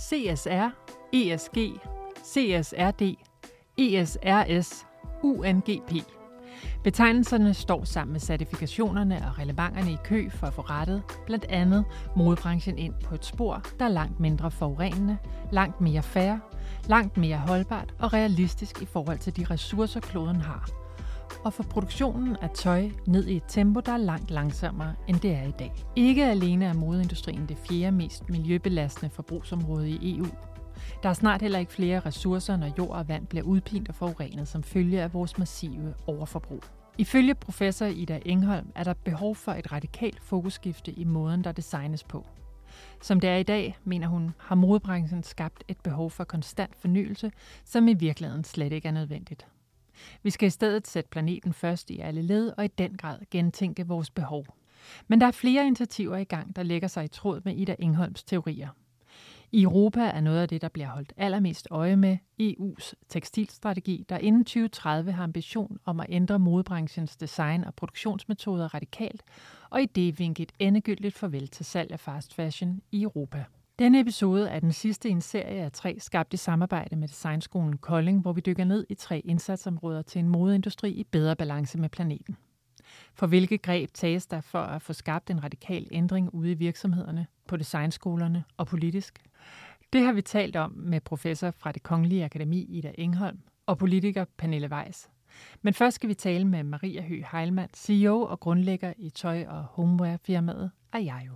CSR, ESG, CSRD, ESRS, UNGP. Betegnelserne står sammen med certifikationerne og relevanterne i kø for at få rettet blandt andet modebranchen ind på et spor, der er langt mindre forurenende, langt mere fair, langt mere holdbart og realistisk i forhold til de ressourcer, kloden har. Og få produktionen af tøj ned i et tempo, der er langt langsommere, end det er i dag. Ikke alene er modeindustrien det fjerde mest miljøbelastende forbrugsområde i EU, der er snart heller ikke flere ressourcer, når jord og vand bliver udpint og forurenet som følge af vores massive overforbrug. Ifølge professor Ida Engholm er der behov for et radikalt fokusskifte i måden, der designes på. Som det er i dag, mener hun, har modebranchen skabt et behov for konstant fornyelse, som i virkeligheden slet ikke er nødvendigt. Vi skal i stedet sætte planeten først i alle led og i den grad gentænke vores behov. Men der er flere initiativer i gang, der lægger sig i tråd med Ida Engholms teorier. I Europa er noget af det, der bliver holdt allermest øje med EU's tekstilstrategi, der inden 2030 har ambition om at ændre modebranchens design og produktionsmetoder radikalt, og i det vinke et endegyldigt farvel til salg af fast fashion i Europa. Denne episode er den sidste i en serie af tre skabt i samarbejde med Designskolen Kolding, hvor vi dykker ned i tre indsatsområder til en modeindustri i bedre balance med planeten. For hvilke greb tages der for at få skabt en radikal ændring ude i virksomhederne, på designskolerne og politisk? Det har vi talt om med professor fra det Kongelige Akademi Ida Engholm og politiker Pernille Weiss. Men først skal vi tale med Maria Høgh Heilmann, CEO og grundlægger i tøj- og homeware-firmaet Ayayo.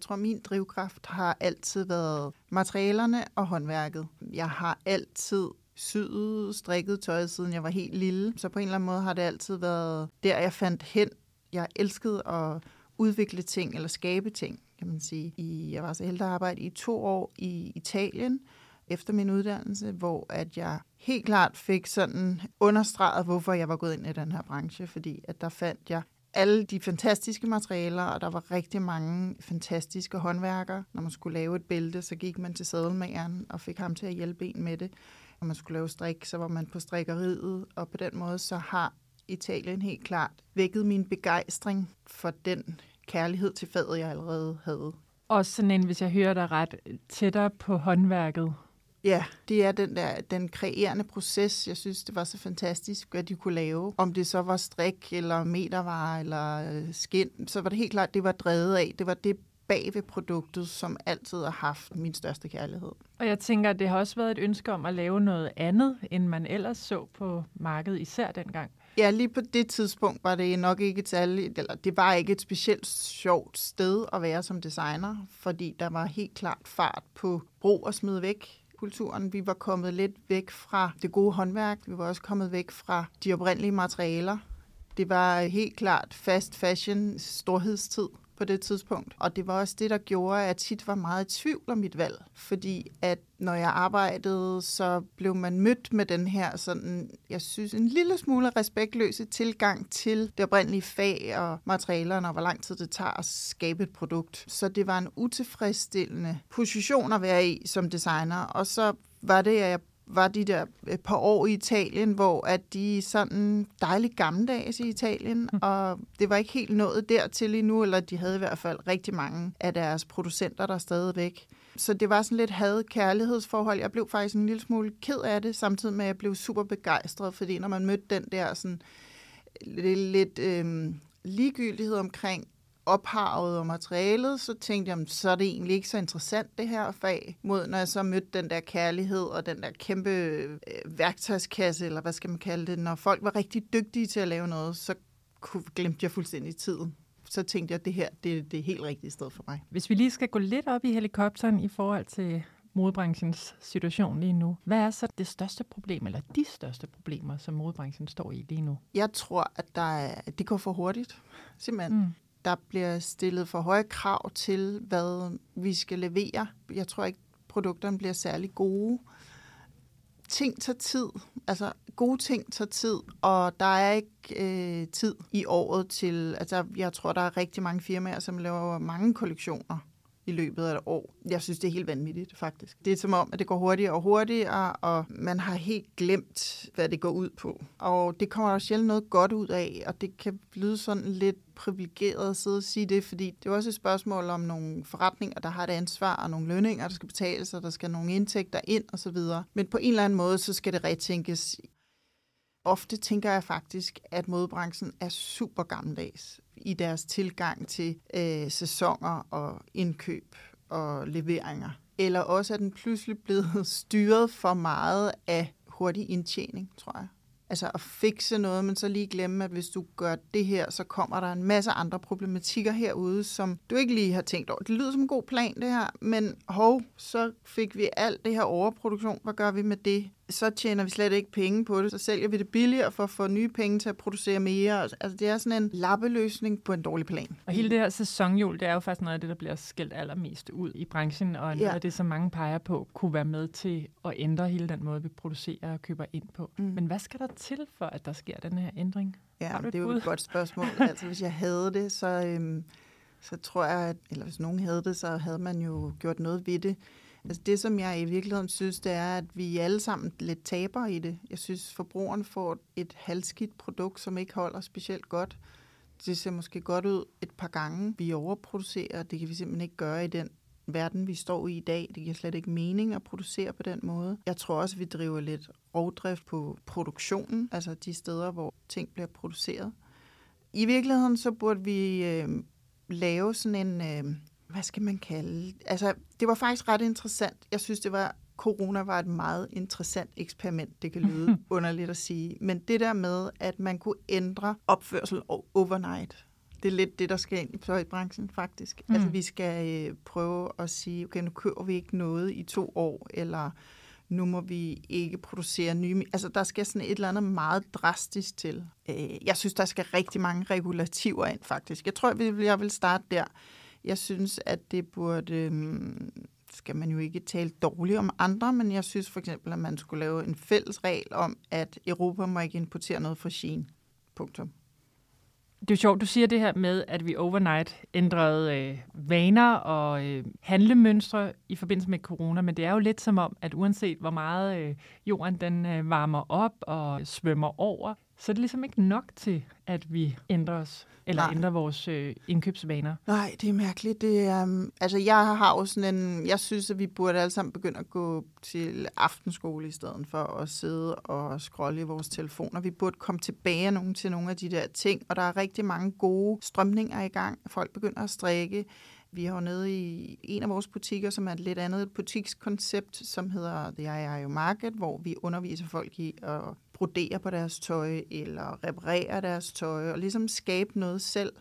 Jeg tror, min drivkraft har altid været materialerne og håndværket. Jeg har altid syet, strikket tøj, siden jeg var helt lille. Så på en eller anden måde har det altid været der, jeg fandt hen. Jeg elskede at udvikle ting eller skabe ting, kan man sige. I, jeg var så heldig at arbejde i to år i Italien efter min uddannelse, hvor at jeg helt klart fik sådan understreget, hvorfor jeg var gået ind i den her branche, fordi at der fandt jeg alle de fantastiske materialer, og der var rigtig mange fantastiske håndværkere. Når man skulle lave et bælte, så gik man til sadelmageren og fik ham til at hjælpe en med det. Når man skulle lave strik, så var man på strikkeriet, og på den måde så har Italien helt klart vækket min begejstring for den kærlighed til faget, jeg allerede havde. Og sådan en, hvis jeg hører dig ret, tættere på håndværket. Ja, det er den der den kreerende proces. Jeg synes, det var så fantastisk, hvad de kunne lave. Om det så var strik, eller metervarer, eller øh, skin, så var det helt klart, det var drevet af. Det var det bag ved produktet, som altid har haft min største kærlighed. Og jeg tænker, at det har også været et ønske om at lave noget andet, end man ellers så på markedet, især dengang. Ja, lige på det tidspunkt var det nok ikke et særligt, eller det var ikke et specielt sjovt sted at være som designer, fordi der var helt klart fart på brug og smid væk kulturen. Vi var kommet lidt væk fra det gode håndværk. Vi var også kommet væk fra de oprindelige materialer. Det var helt klart fast fashion storhedstid på det tidspunkt. Og det var også det, der gjorde, at jeg tit var meget i tvivl om mit valg. Fordi at når jeg arbejdede, så blev man mødt med den her sådan, jeg synes, en lille smule respektløse tilgang til det oprindelige fag og materialerne, og hvor lang tid det tager at skabe et produkt. Så det var en utilfredsstillende position at være i som designer. Og så var det, at jeg var de der et par år i Italien, hvor at de sådan dejligt gammeldags i Italien, mm. og det var ikke helt nået dertil endnu, eller de havde i hvert fald rigtig mange af deres producenter der stadigvæk. Så det var sådan lidt had-kærlighedsforhold. Jeg blev faktisk en lille smule ked af det, samtidig med at jeg blev super begejstret, fordi når man mødte den der sådan lidt, lidt øhm, ligegyldighed omkring ophavet og materialet, så tænkte jeg, så er det egentlig ikke så interessant det her fag, mod når jeg så mødte den der kærlighed og den der kæmpe øh, værktøjskasse, eller hvad skal man kalde det, når folk var rigtig dygtige til at lave noget, så glemte jeg fuldstændig tiden så tænkte jeg, at det her det, det er helt rigtigt sted for mig. Hvis vi lige skal gå lidt op i helikopteren i forhold til modebranchens situation lige nu. Hvad er så det største problem, eller de største problemer, som modebranchen står i lige nu? Jeg tror, at der er, det går for hurtigt, simpelthen. Mm der bliver stillet for høje krav til, hvad vi skal levere. Jeg tror ikke, produkterne bliver særlig gode. Ting tager tid. Altså, gode ting tager tid, og der er ikke øh, tid i året til... Altså, jeg tror, der er rigtig mange firmaer, som laver mange kollektioner i løbet af et år. Jeg synes, det er helt vanvittigt, faktisk. Det er som om, at det går hurtigere og hurtigere, og man har helt glemt, hvad det går ud på. Og det kommer der sjældent noget godt ud af, og det kan lyde sådan lidt privilegeret at sidde og sige det, fordi det er også et spørgsmål om nogle forretninger, der har et ansvar, og nogle lønninger, der skal betales, og der skal nogle indtægter ind osv. Men på en eller anden måde, så skal det retænkes. Ofte tænker jeg faktisk, at modebranchen er super gammeldags i deres tilgang til øh, sæsoner og indkøb og leveringer. Eller også er den pludselig blevet styret for meget af hurtig indtjening, tror jeg. Altså at fikse noget, men så lige glemme, at hvis du gør det her, så kommer der en masse andre problematikker herude, som du ikke lige har tænkt over. Det lyder som en god plan, det her, men hov, så fik vi alt det her overproduktion. Hvad gør vi med det? Så tjener vi slet ikke penge på det. Så sælger vi det billigere for at få nye penge til at producere mere. Altså, det er sådan en lappeløsning på en dårlig plan. Og hele det her sæsonhjul, det er jo faktisk noget af det, der bliver skældt allermest ud i branchen, og noget ja. af det, som mange peger på, kunne være med til at ændre hele den måde, vi producerer og køber ind på. Mm. Men hvad skal der til for, at der sker den her ændring? Ja, det er jo et godt spørgsmål. altså, hvis jeg havde det, så, øhm, så tror jeg, at, eller hvis nogen havde det, så havde man jo gjort noget ved det. Altså det, som jeg i virkeligheden synes, det er, at vi alle sammen lidt taber i det. Jeg synes, forbrugeren får et halvskidt produkt, som ikke holder specielt godt. Det ser måske godt ud et par gange. Vi overproducerer, det kan vi simpelthen ikke gøre i den verden, vi står i i dag. Det giver slet ikke mening at producere på den måde. Jeg tror også, vi driver lidt rovdrift på produktionen, altså de steder, hvor ting bliver produceret. I virkeligheden så burde vi øh, lave sådan en, øh, hvad skal man kalde, altså det var faktisk ret interessant. Jeg synes, det var, corona var et meget interessant eksperiment. Det kan lyde underligt at sige. Men det der med, at man kunne ændre opførsel overnight, det er lidt det, der skal ind i tøjbranchen faktisk. Mm. Altså vi skal øh, prøve at sige, okay, nu kører vi ikke noget i to år, eller nu må vi ikke producere nye... Altså, der skal sådan et eller andet meget drastisk til. Øh, jeg synes, der skal rigtig mange regulativer ind, faktisk. Jeg tror, jeg vil starte der. Jeg synes, at det burde... Øh, skal man jo ikke tale dårligt om andre, men jeg synes for eksempel, at man skulle lave en fælles regel om, at Europa må ikke importere noget fra Kina. Punktum. Det er sjovt, du siger det her med, at vi overnight ændrede øh, vaner og øh, handlemønstre i forbindelse med corona, men det er jo lidt som om, at uanset hvor meget øh, jorden den øh, varmer op og svømmer over, så er det ligesom ikke nok til, at vi ændrer os, eller Nej. ændrer vores øh, indkøbsvaner. Nej, det er mærkeligt. Det er, um, altså, jeg har jo sådan en... Jeg synes, at vi burde alle sammen begynde at gå til aftenskole i stedet for at sidde og scrolle i vores telefoner. Vi burde komme tilbage nogen til nogle af de der ting, og der er rigtig mange gode strømninger i gang. Folk begynder at strikke. Vi har jo nede i en af vores butikker, som er et lidt andet butikskoncept, som hedder The IIO Market, hvor vi underviser folk i at brodere på deres tøj eller reparere deres tøj og ligesom skabe noget selv.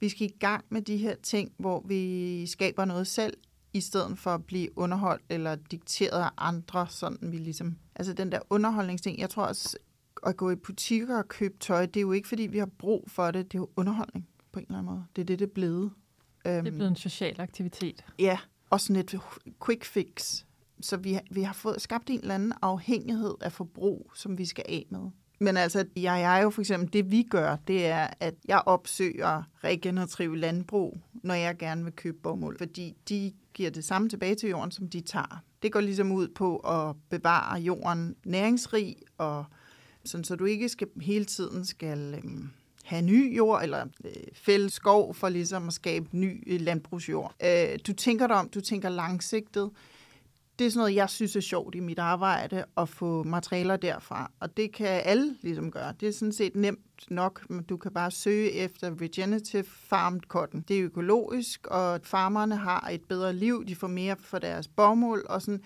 Vi skal i gang med de her ting, hvor vi skaber noget selv, i stedet for at blive underholdt eller dikteret af andre, sådan vi ligesom... Altså den der underholdningsting, jeg tror også, at gå i butikker og købe tøj, det er jo ikke, fordi vi har brug for det, det er jo underholdning på en eller anden måde. Det er det, det er blevet. Det er blevet en social aktivitet. Ja, og sådan et quick fix så vi, vi har fået skabt en eller anden afhængighed af forbrug, som vi skal af med. Men altså, jeg, jeg er jo for eksempel, det vi gør, det er, at jeg opsøger regenerative landbrug, når jeg gerne vil købe bomuld, fordi de giver det samme tilbage til jorden, som de tager. Det går ligesom ud på at bevare jorden næringsrig, og sådan, så du ikke skal hele tiden skal øhm, have ny jord, eller øh, fælde skov for ligesom at skabe ny øh, landbrugsjord. Øh, du tænker dig om, du tænker langsigtet, det er sådan noget, jeg synes er sjovt i mit arbejde, at få materialer derfra. Og det kan alle ligesom gøre. Det er sådan set nemt nok. Du kan bare søge efter regenerative farmed cotton. Det er økologisk, og farmerne har et bedre liv. De får mere for deres bomuld. Og sådan.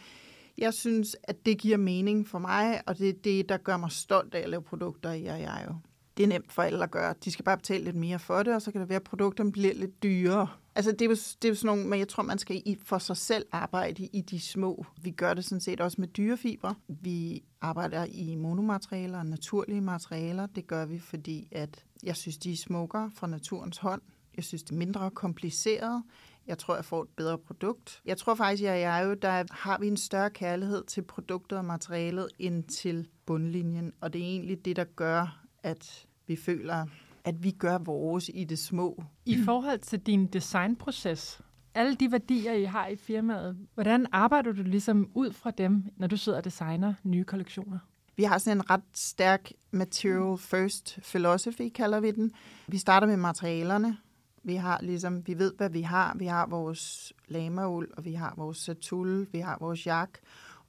Jeg synes, at det giver mening for mig, og det er det, der gør mig stolt af at lave produkter i jeg jo. Det er nemt for alle at gøre. De skal bare betale lidt mere for det, og så kan det være, at produkterne bliver lidt dyrere. Altså, det er, jo, det er jo sådan nogle, men jeg tror, man skal i, for sig selv arbejde i de små. Vi gør det sådan set også med dyrefibre. Vi arbejder i monomaterialer og naturlige materialer. Det gør vi, fordi at jeg synes, de er smukkere fra naturens hånd. Jeg synes, det er mindre kompliceret. Jeg tror, jeg får et bedre produkt. Jeg tror faktisk, at jeg er jo, der har vi en større kærlighed til produktet og materialet end til bundlinjen. Og det er egentlig det, der gør, at vi føler, at vi gør vores i det små. I forhold til din designproces, alle de værdier, I har i firmaet, hvordan arbejder du ligesom ud fra dem, når du sidder og designer nye kollektioner? Vi har sådan en ret stærk material first philosophy, kalder vi den. Vi starter med materialerne. Vi har ligesom, vi ved, hvad vi har. Vi har vores lamaul, og vi har vores satul, vi har vores jak.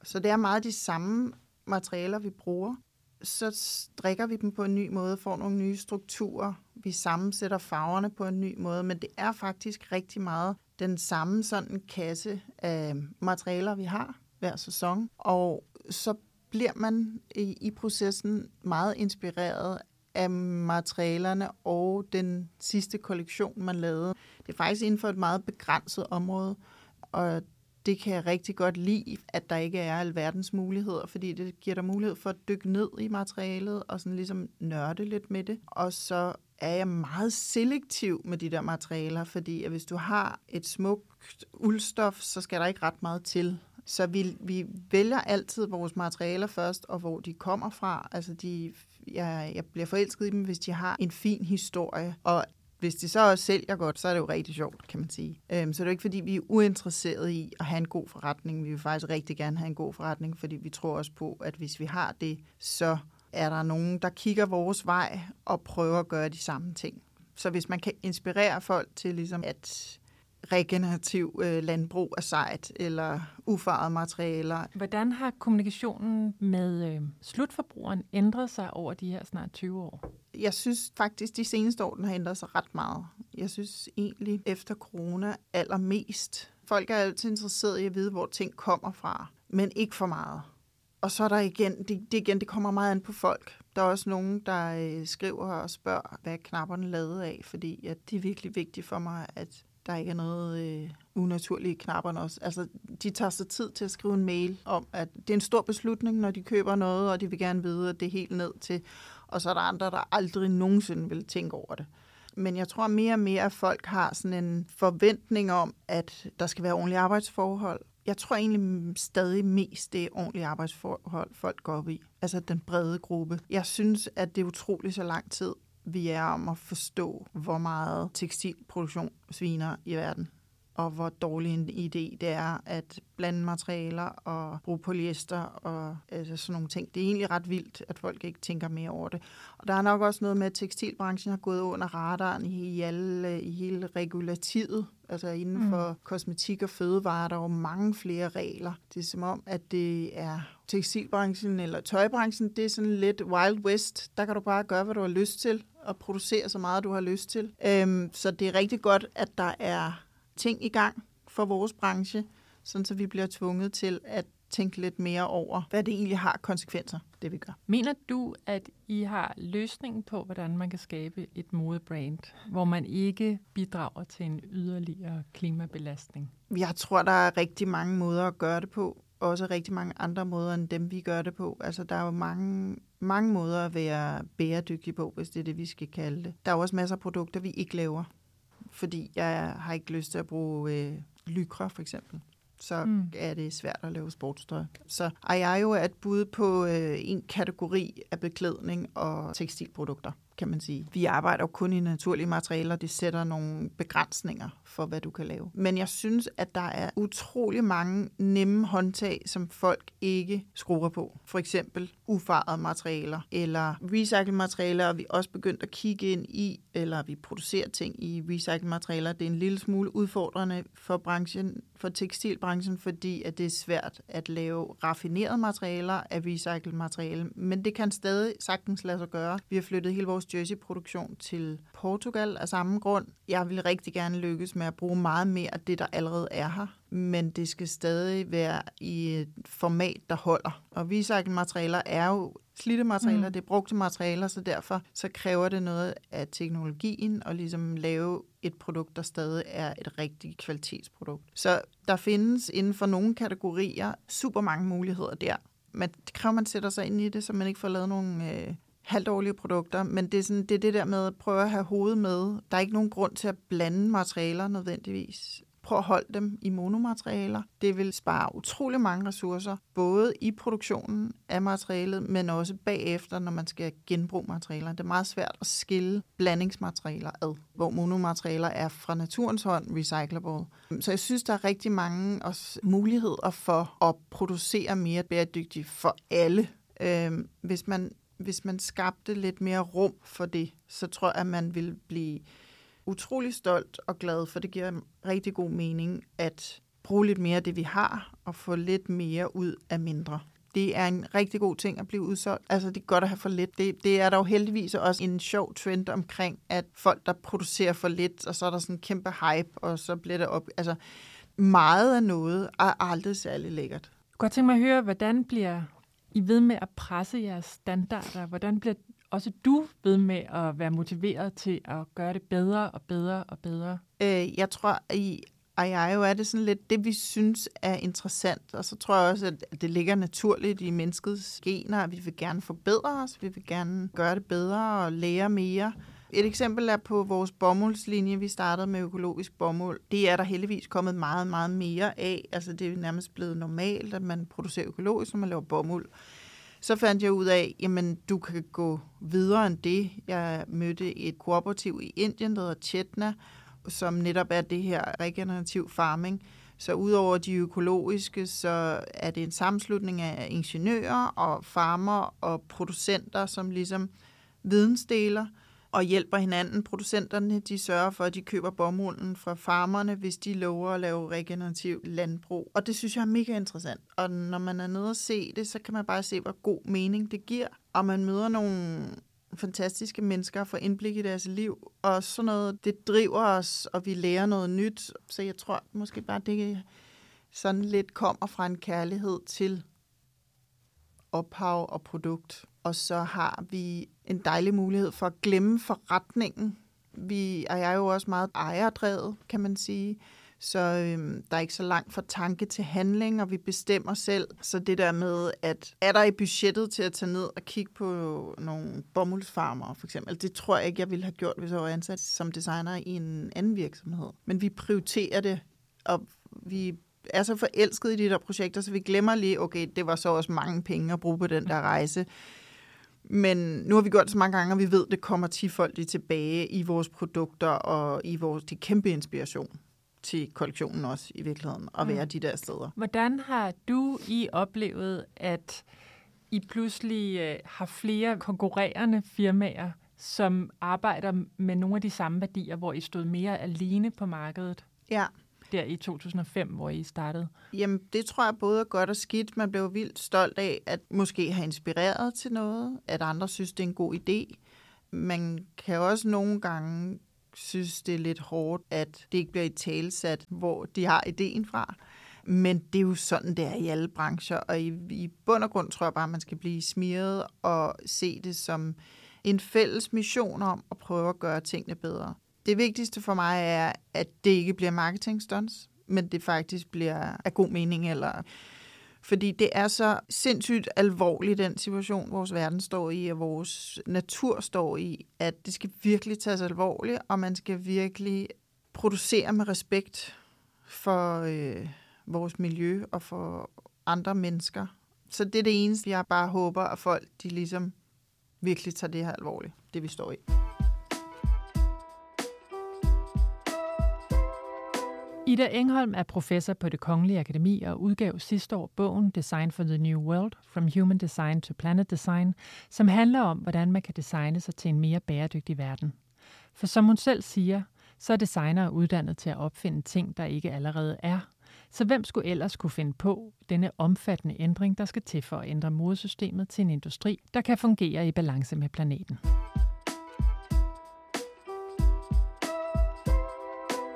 Så det er meget de samme materialer, vi bruger. Så strikker vi dem på en ny måde, får nogle nye strukturer. Vi sammensætter farverne på en ny måde, men det er faktisk rigtig meget den samme sådan kasse af materialer, vi har hver sæson. Og så bliver man i, i processen meget inspireret af materialerne og den sidste kollektion, man lavede. Det er faktisk inden for et meget begrænset område, og det kan jeg rigtig godt lide, at der ikke er alverdens muligheder, fordi det giver dig mulighed for at dykke ned i materialet og sådan ligesom nørde lidt med det. Og så er jeg meget selektiv med de der materialer, fordi at hvis du har et smukt uldstof, så skal der ikke ret meget til. Så vi, vi vælger altid vores materialer først, og hvor de kommer fra. Altså de, jeg, jeg bliver forelsket i dem, hvis de har en fin historie. Og hvis de så også sælger godt, så er det jo rigtig sjovt, kan man sige. Øhm, så det er jo ikke, fordi vi er uinteresserede i at have en god forretning. Vi vil faktisk rigtig gerne have en god forretning, fordi vi tror også på, at hvis vi har det, så er der nogen, der kigger vores vej og prøver at gøre de samme ting. Så hvis man kan inspirere folk til ligesom at regenerativ øh, landbrug er sejt, eller ufarede materialer. Hvordan har kommunikationen med øh, slutforbrugeren ændret sig over de her snart 20 år? Jeg synes faktisk, de seneste år den har ændret sig ret meget. Jeg synes egentlig efter corona allermest. Folk er altid interesseret i at vide, hvor ting kommer fra, men ikke for meget. Og så er der igen, det, det igen, det kommer meget an på folk. Der er også nogen, der øh, skriver og spørger, hvad knapperne lavet af, fordi at det er virkelig vigtigt for mig, at der ikke er noget øh, unaturligt i knapperne også. Altså, de tager sig tid til at skrive en mail om, at det er en stor beslutning, når de køber noget, og de vil gerne vide, at det er helt ned til. Og så er der andre, der aldrig nogensinde vil tænke over det. Men jeg tror mere og mere, at folk har sådan en forventning om, at der skal være ordentlige arbejdsforhold. Jeg tror egentlig stadig mest, det er ordentlige arbejdsforhold, folk går op i. Altså den brede gruppe. Jeg synes, at det er utroligt så lang tid, vi er om at forstå, hvor meget tekstilproduktion sviner i verden? Og hvor dårlig en idé det er at blande materialer og bruge polyester og altså sådan nogle ting. Det er egentlig ret vildt, at folk ikke tænker mere over det. Og der er nok også noget med, at tekstilbranchen har gået under radaren i, alle, i hele regulativet. Altså inden for mm. kosmetik og fødevarer, der er jo mange flere regler. Det er som om, at det er tekstilbranchen eller tøjbranchen, det er sådan lidt wild west. Der kan du bare gøre, hvad du har lyst til og producere så meget, du har lyst til. Øhm, så det er rigtig godt, at der er ting i gang for vores branche, sådan så vi bliver tvunget til at tænke lidt mere over, hvad det egentlig har konsekvenser, det vi gør. Mener du, at I har løsningen på, hvordan man kan skabe et modebrand, hvor man ikke bidrager til en yderligere klimabelastning? Jeg tror, der er rigtig mange måder at gøre det på. Også rigtig mange andre måder, end dem vi gør det på. Altså, der er jo mange, mange måder at være bæredygtig på, hvis det er det, vi skal kalde det. Der er også masser af produkter, vi ikke laver fordi jeg har ikke lyst til at bruge øh, lykra for eksempel. Så mm. er det svært at lave sportstøj. Så Ayayo er et bud på øh, en kategori af beklædning og tekstilprodukter kan man sige. Vi arbejder jo kun i naturlige materialer, det sætter nogle begrænsninger for, hvad du kan lave. Men jeg synes, at der er utrolig mange nemme håndtag, som folk ikke skruer på. For eksempel ufarede materialer eller recycled materialer, og vi er også begyndt at kigge ind i, eller vi producerer ting i recycled materialer. Det er en lille smule udfordrende for branchen, for tekstilbranchen, fordi at det er svært at lave raffinerede materialer af recycled materiale, men det kan stadig sagtens lade sig gøre. Vi har flyttet hele vores vores jersey-produktion til Portugal af samme grund. Jeg vil rigtig gerne lykkes med at bruge meget mere af det, der allerede er her, men det skal stadig være i et format, der holder. Og recycle-materialer er jo slidte materialer, mm. det er brugte materialer, så derfor så kræver det noget af teknologien og ligesom lave et produkt, der stadig er et rigtigt kvalitetsprodukt. Så der findes inden for nogle kategorier super mange muligheder der. Men det kræver, at man sætter sig ind i det, så man ikke får lavet nogle øh, halvdårlige produkter, men det er, sådan, det er det der med at prøve at have hovedet med. Der er ikke nogen grund til at blande materialer nødvendigvis. prøv at holde dem i monomaterialer. Det vil spare utrolig mange ressourcer, både i produktionen af materialet, men også bagefter, når man skal genbruge materialer. Det er meget svært at skille blandingsmaterialer ad, hvor monomaterialer er fra naturens hånd recyclable. Så jeg synes, der er rigtig mange også muligheder for at producere mere bæredygtigt for alle. Øhm, hvis man hvis man skabte lidt mere rum for det, så tror jeg, at man vil blive utrolig stolt og glad, for det giver rigtig god mening at bruge lidt mere af det, vi har, og få lidt mere ud af mindre. Det er en rigtig god ting at blive udsolgt. Altså, det er godt at have for lidt. Det, det er der jo heldigvis også en sjov trend omkring, at folk, der producerer for lidt, og så er der sådan en kæmpe hype, og så bliver det op. Altså, meget af noget er aldrig særlig lækkert. Jeg kunne godt tænke mig at høre, hvordan bliver i ved med at presse jeres standarder? Hvordan bliver også du ved med at være motiveret til at gøre det bedre og bedre og bedre? Øh, jeg tror, i jo er det sådan lidt det, vi synes er interessant. Og så tror jeg også, at det ligger naturligt i menneskets gener, at vi vil gerne forbedre os, vi vil gerne gøre det bedre og lære mere. Et eksempel er på vores bomuldslinje. Vi startede med økologisk bomuld. Det er der heldigvis kommet meget, meget mere af. Altså det er nærmest blevet normalt, at man producerer økologisk, når man laver bomuld. Så fandt jeg ud af, jamen du kan gå videre end det. Jeg mødte et kooperativ i Indien, der hedder Chetna, som netop er det her regenerativ farming. Så udover de økologiske, så er det en sammenslutning af ingeniører og farmer og producenter, som ligesom vidensdeler – og hjælper hinanden. Producenterne de sørger for, at de køber bomulden fra farmerne, hvis de lover at lave regenerativ landbrug. Og det synes jeg er mega interessant. Og når man er nede og se det, så kan man bare se, hvor god mening det giver. Og man møder nogle fantastiske mennesker og får indblik i deres liv. Og sådan noget, det driver os, og vi lærer noget nyt. Så jeg tror måske bare, det sådan lidt kommer fra en kærlighed til ophav og produkt. Og så har vi en dejlig mulighed for at glemme forretningen. Vi er jo også meget ejerdrevet, kan man sige. Så øhm, der er ikke så langt fra tanke til handling, og vi bestemmer selv. Så det der med, at er der i budgettet til at tage ned og kigge på nogle bomuldsfarmer, for eksempel, altså, det tror jeg ikke, jeg ville have gjort, hvis jeg var ansat som designer i en anden virksomhed. Men vi prioriterer det, og vi er så forelsket i de der projekter, så vi glemmer lige, okay, det var så også mange penge at bruge på den der rejse. Men nu har vi gjort det så mange gange, og vi ved, at det kommer tifoldigt tilbage i vores produkter og i vores det kæmpe inspiration til kollektionen også i virkeligheden, at være mm. de der steder. Hvordan har du i oplevet, at I pludselig øh, har flere konkurrerende firmaer, som arbejder med nogle af de samme værdier, hvor I stod mere alene på markedet? Ja, der i 2005, hvor I startede? Jamen, det tror jeg både er godt og skidt. Man blev vildt stolt af at måske have inspireret til noget, at andre synes, det er en god idé. Man kan også nogle gange synes, det er lidt hårdt, at det ikke bliver i talesat, hvor de har ideen fra. Men det er jo sådan, det er i alle brancher, og i, i bund og grund tror jeg bare, at man skal blive smiret og se det som en fælles mission om at prøve at gøre tingene bedre. Det vigtigste for mig er, at det ikke bliver marketing stunts, men det faktisk bliver af god mening, eller fordi det er så sindssygt alvorligt, den situation, vores verden står i, og vores natur står i, at det skal virkelig tages alvorligt, og man skal virkelig producere med respekt for øh, vores miljø og for andre mennesker. Så det er det eneste, jeg bare håber, at folk de ligesom virkelig tager det her alvorligt, det vi står i. Ida Engholm er professor på det Kongelige Akademi og udgav sidste år bogen Design for the New World – From Human Design to Planet Design, som handler om, hvordan man kan designe sig til en mere bæredygtig verden. For som hun selv siger, så er designere uddannet til at opfinde ting, der ikke allerede er. Så hvem skulle ellers kunne finde på denne omfattende ændring, der skal til for at ændre modesystemet til en industri, der kan fungere i balance med planeten?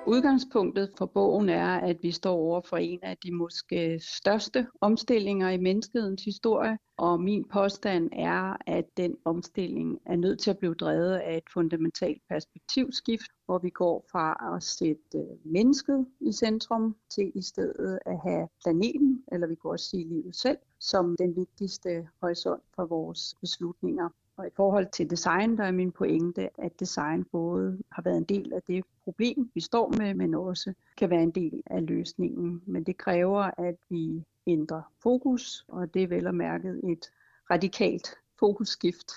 Udgangspunktet for bogen er, at vi står over for en af de måske største omstillinger i menneskehedens historie, og min påstand er, at den omstilling er nødt til at blive drevet af et fundamentalt perspektivskift, hvor vi går fra at sætte øh, mennesket i centrum til i stedet at have planeten, eller vi kan også sige livet selv, som den vigtigste horisont for vores beslutninger. Og i forhold til design, der er min pointe, at design både har været en del af det problem, vi står med, men også kan være en del af løsningen. Men det kræver, at vi ændrer fokus, og det er vel og mærket et radikalt fokusskift.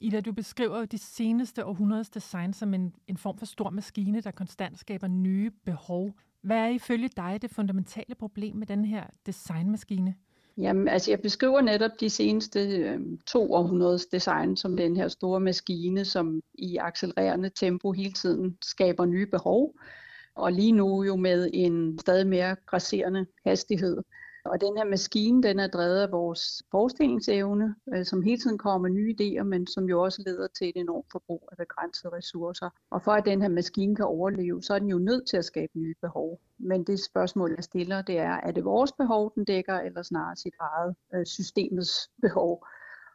Ida, du beskriver jo de seneste århundredes design som en, en form for stor maskine, der konstant skaber nye behov. Hvad er ifølge dig det fundamentale problem med den her designmaskine? Jamen, altså jeg beskriver netop de seneste øh, to århundredes design som den her store maskine, som i accelererende tempo hele tiden skaber nye behov, og lige nu jo med en stadig mere grasserende hastighed. Og den her maskine, den er drevet af vores forestillingsevne, øh, som hele tiden kommer med nye idéer, men som jo også leder til et enormt forbrug af begrænsede ressourcer. Og for at den her maskine kan overleve, så er den jo nødt til at skabe nye behov. Men det spørgsmål, jeg stiller, det er, er det vores behov, den dækker, eller snarere sit eget øh, systemets behov?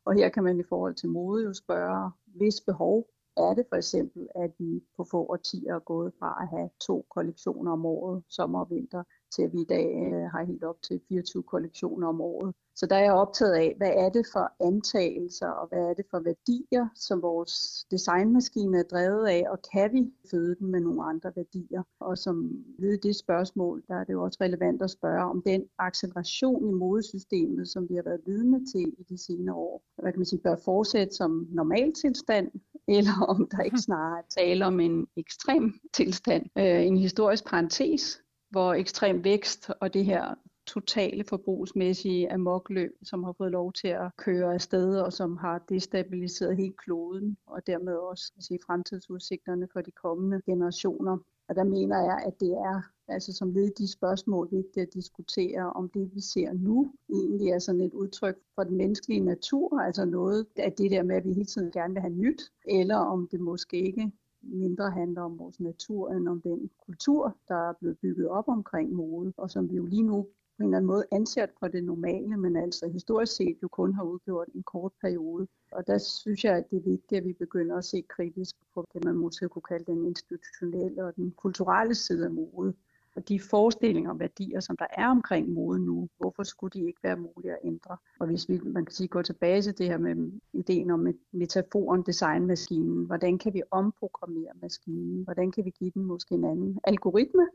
Og her kan man i forhold til mode jo spørge, hvis behov er det for eksempel, at vi på få årtier er gået fra at have to kollektioner om året, sommer og vinter, til at vi i dag øh, har helt op til 24 kollektioner om året. Så der er jeg optaget af, hvad er det for antagelser, og hvad er det for værdier, som vores designmaskine er drevet af, og kan vi føde dem med nogle andre værdier? Og som ved det spørgsmål, der er det jo også relevant at spørge om den acceleration i modesystemet, som vi har været vidne til i de senere år, hvad kan man sige, bør fortsætte som normaltilstand, eller om der ikke snarere er tale om en ekstrem tilstand, øh, en historisk parentes, hvor ekstrem vækst og det her totale forbrugsmæssige amokløb, som har fået lov til at køre afsted og som har destabiliseret hele kloden og dermed også sige, fremtidsudsigterne for de kommende generationer. Og der mener jeg, at det er altså som led i de spørgsmål vigtigt at diskutere, om det vi ser nu egentlig er sådan et udtryk for den menneskelige natur, altså noget af det der med, at vi hele tiden gerne vil have nyt, eller om det måske ikke mindre handler om vores natur, end om den kultur, der er blevet bygget op omkring mode, og som vi jo lige nu på en eller anden måde anser for det normale, men altså historisk set jo kun har udgjort en kort periode. Og der synes jeg, at det er vigtigt, at vi begynder at se kritisk på det, man måske kunne kalde den institutionelle og den kulturelle side af mode. Og de forestillinger og værdier, som der er omkring mode nu, hvorfor skulle de ikke være mulige at ændre? Og hvis vi, man kan sige, går tilbage til det her med ideen om metaforen designmaskinen, hvordan kan vi omprogrammere maskinen? Hvordan kan vi give den måske en anden algoritme,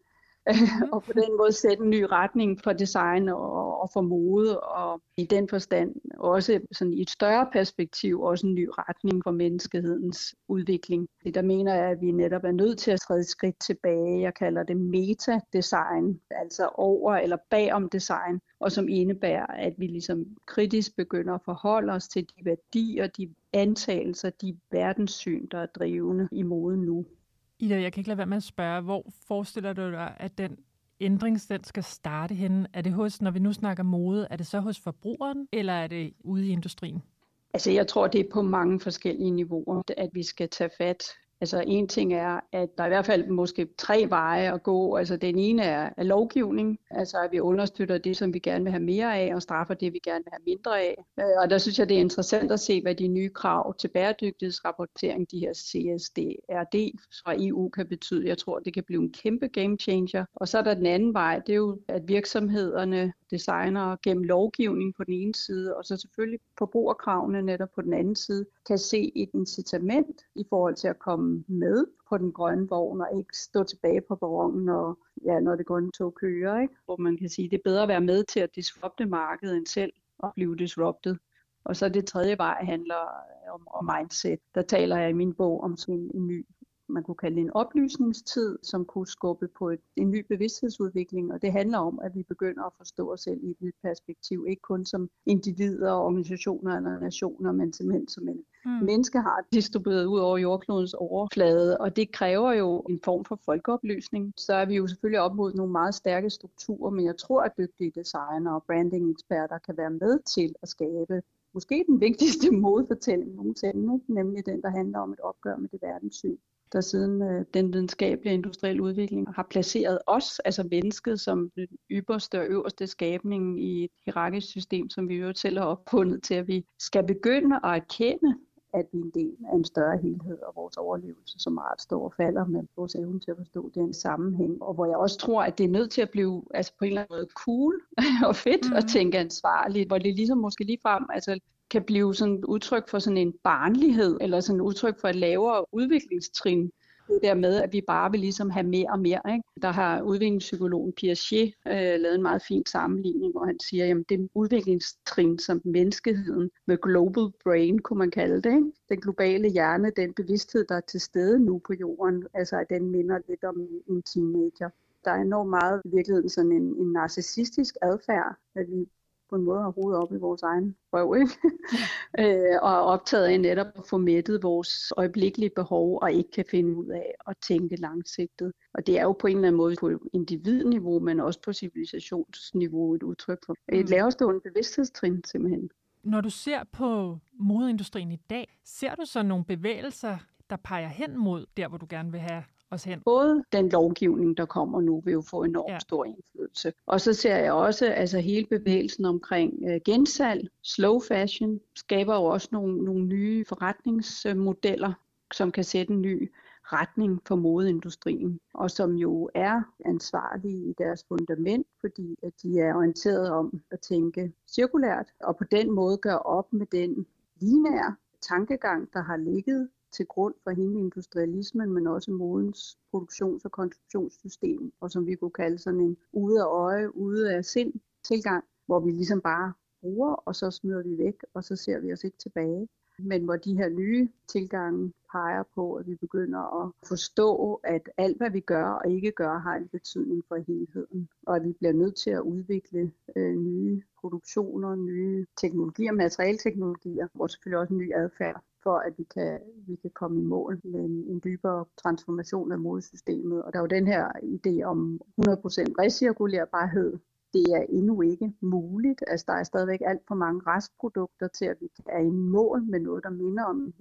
mm. og på den måde sætte en ny retning for design og, og for mode, og i den forstand også sådan i et større perspektiv også en ny retning for menneskehedens udvikling. Det der mener jeg, at vi netop er nødt til at træde et skridt tilbage. Jeg kalder det meta-design, altså over eller bagom design, og som indebærer, at vi ligesom kritisk begynder at forholde os til de værdier, de antagelser, de verdenssyn, der er drivende i moden nu. Ida, jeg kan ikke lade være med at spørge, hvor forestiller du dig, at den ændring den skal starte henne? Er det hos, når vi nu snakker mode, er det så hos forbrugeren, eller er det ude i industrien? Altså jeg tror, det er på mange forskellige niveauer, at vi skal tage fat Altså en ting er, at der er i hvert fald måske tre veje at gå. Altså den ene er, er lovgivning, altså at vi understøtter det, som vi gerne vil have mere af, og straffer det, vi gerne vil have mindre af. Øh, og der synes jeg, det er interessant at se, hvad de nye krav til bæredygtighedsrapportering, de her CSDRD fra EU kan betyde. Jeg tror, det kan blive en kæmpe game changer. Og så er der den anden vej, det er jo, at virksomhederne designer gennem lovgivning på den ene side, og så selvfølgelig forbrugerkravene netop på den anden side, kan se et incitament i forhold til at komme med på den grønne vogn og ikke stå tilbage på perronen, når, ja, når det grønne tog kører. Ikke? Hvor man kan sige, det er bedre at være med til at disrupte markedet end selv at blive disrupted. Og så det tredje vej handler om, om mindset. Der taler jeg i min bog om sådan en ny man kunne kalde en oplysningstid, som kunne skubbe på et, en ny bevidsthedsudvikling. Og det handler om, at vi begynder at forstå os selv i et nyt perspektiv. Ikke kun som individer, organisationer eller nationer, men simpelthen som en mm. menneske har distribueret ud over jordklodens overflade. Og det kræver jo en form for folkeoplysning. Så er vi jo selvfølgelig op mod nogle meget stærke strukturer, men jeg tror, at dygtige designer og branding-eksperter kan være med til at skabe måske den vigtigste modfortælling nogensinde, nemlig den, der handler om et opgør med det verdenssyn der siden øh, den videnskabelige industrielle udvikling har placeret os, altså mennesket, som den ypperste og øverste skabning i et hierarkisk system, som vi jo selv har opfundet til, at vi skal begynde at erkende, at vi er en del af en større helhed, og vores overlevelse som meget står og falder med vores evne til at forstå den sammenhæng. Og hvor jeg også tror, at det er nødt til at blive altså på en eller anden måde cool og fedt mm. at tænke ansvarligt, hvor det ligesom måske lige frem altså, kan blive sådan et udtryk for sådan en barnlighed, eller sådan et udtryk for et lavere udviklingstrin. Det der med, at vi bare vil ligesom have mere og mere. Ikke? Der har udviklingspsykologen Piaget øh, lavet en meget fin sammenligning, hvor han siger, at det udviklingstrin, som menneskeheden med global brain, kunne man kalde det, ikke? den globale hjerne, den bevidsthed, der er til stede nu på jorden, altså at den minder lidt om en teenager der er enormt meget i virkeligheden sådan en, en narcissistisk adfærd, at vi på en måde har hovedet op i vores egen røv, ikke? øh, og er optaget af netop at få mættet vores øjeblikkelige behov, og ikke kan finde ud af at tænke langsigtet. Og det er jo på en eller anden måde på individniveau, men også på civilisationsniveau et udtryk for et mm. lavestående bevidsthedstrin simpelthen. Når du ser på modeindustrien i dag, ser du så nogle bevægelser, der peger hen mod der, hvor du gerne vil have os hen. Både den lovgivning, der kommer nu, vil jo få enormt ja. stor indflydelse. Og så ser jeg også, altså hele bevægelsen omkring øh, gensalg, slow fashion, skaber jo også nogle, nogle nye forretningsmodeller, som kan sætte en ny retning for modeindustrien, og som jo er ansvarlige i deres fundament, fordi at de er orienteret om at tænke cirkulært, og på den måde gøre op med den linære tankegang, der har ligget til grund for hele industrialismen, men også modens produktions- og konstruktionssystem, og som vi kunne kalde sådan en ude af øje, ude af sind tilgang, hvor vi ligesom bare bruger, og så smider vi væk, og så ser vi os ikke tilbage. Men hvor de her nye tilgange peger på, at vi begynder at forstå, at alt hvad vi gør og ikke gør, har en betydning for helheden. Og at vi bliver nødt til at udvikle øh, nye produktioner, nye teknologier, materialteknologier, og selvfølgelig også en ny adfærd for at vi kan, vi kan komme i mål med en, en dybere transformation af modesystemet. Og der er jo den her idé om 100% recirkulerbarhed. Det er endnu ikke muligt. Altså, der er stadigvæk alt for mange restprodukter til, at vi er i mål med noget, der minder om 100%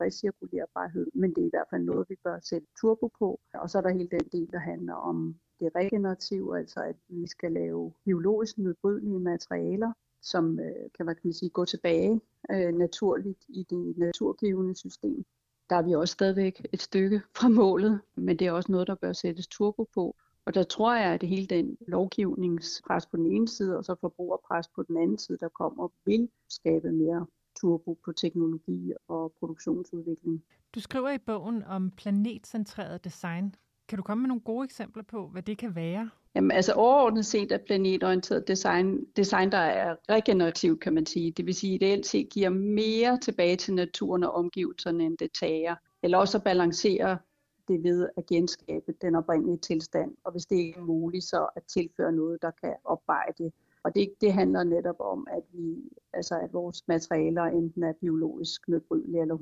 recirkulerbarhed. Men det er i hvert fald noget, vi bør sætte turbo på. Og så er der hele den del, der handler om det regenerative, altså at vi skal lave biologisk nedbrydelige materialer, som øh, kan man kan sige, gå tilbage øh, naturligt i det naturgivende system. Der er vi også stadigvæk et stykke fra målet, men det er også noget, der bør sættes turbo på. Og der tror jeg, at det hele den lovgivningspres på den ene side, og så forbrugerpres på den anden side, der kommer, vil skabe mere turbo på teknologi og produktionsudvikling. Du skriver i bogen om planetcentreret design. Kan du komme med nogle gode eksempler på, hvad det kan være? Jamen, altså overordnet set er planetorienteret design, design, der er regenerativt, kan man sige. Det vil sige, at ideelt set giver mere tilbage til naturen og omgivelserne, end det tager. Eller også at balancere det ved at genskabe den oprindelige tilstand, og hvis det ikke er muligt, så at tilføre noget, der kan opveje det. Og det, det handler netop om, at vi, altså at vores materialer enten er biologisk nedbrydelige eller 100%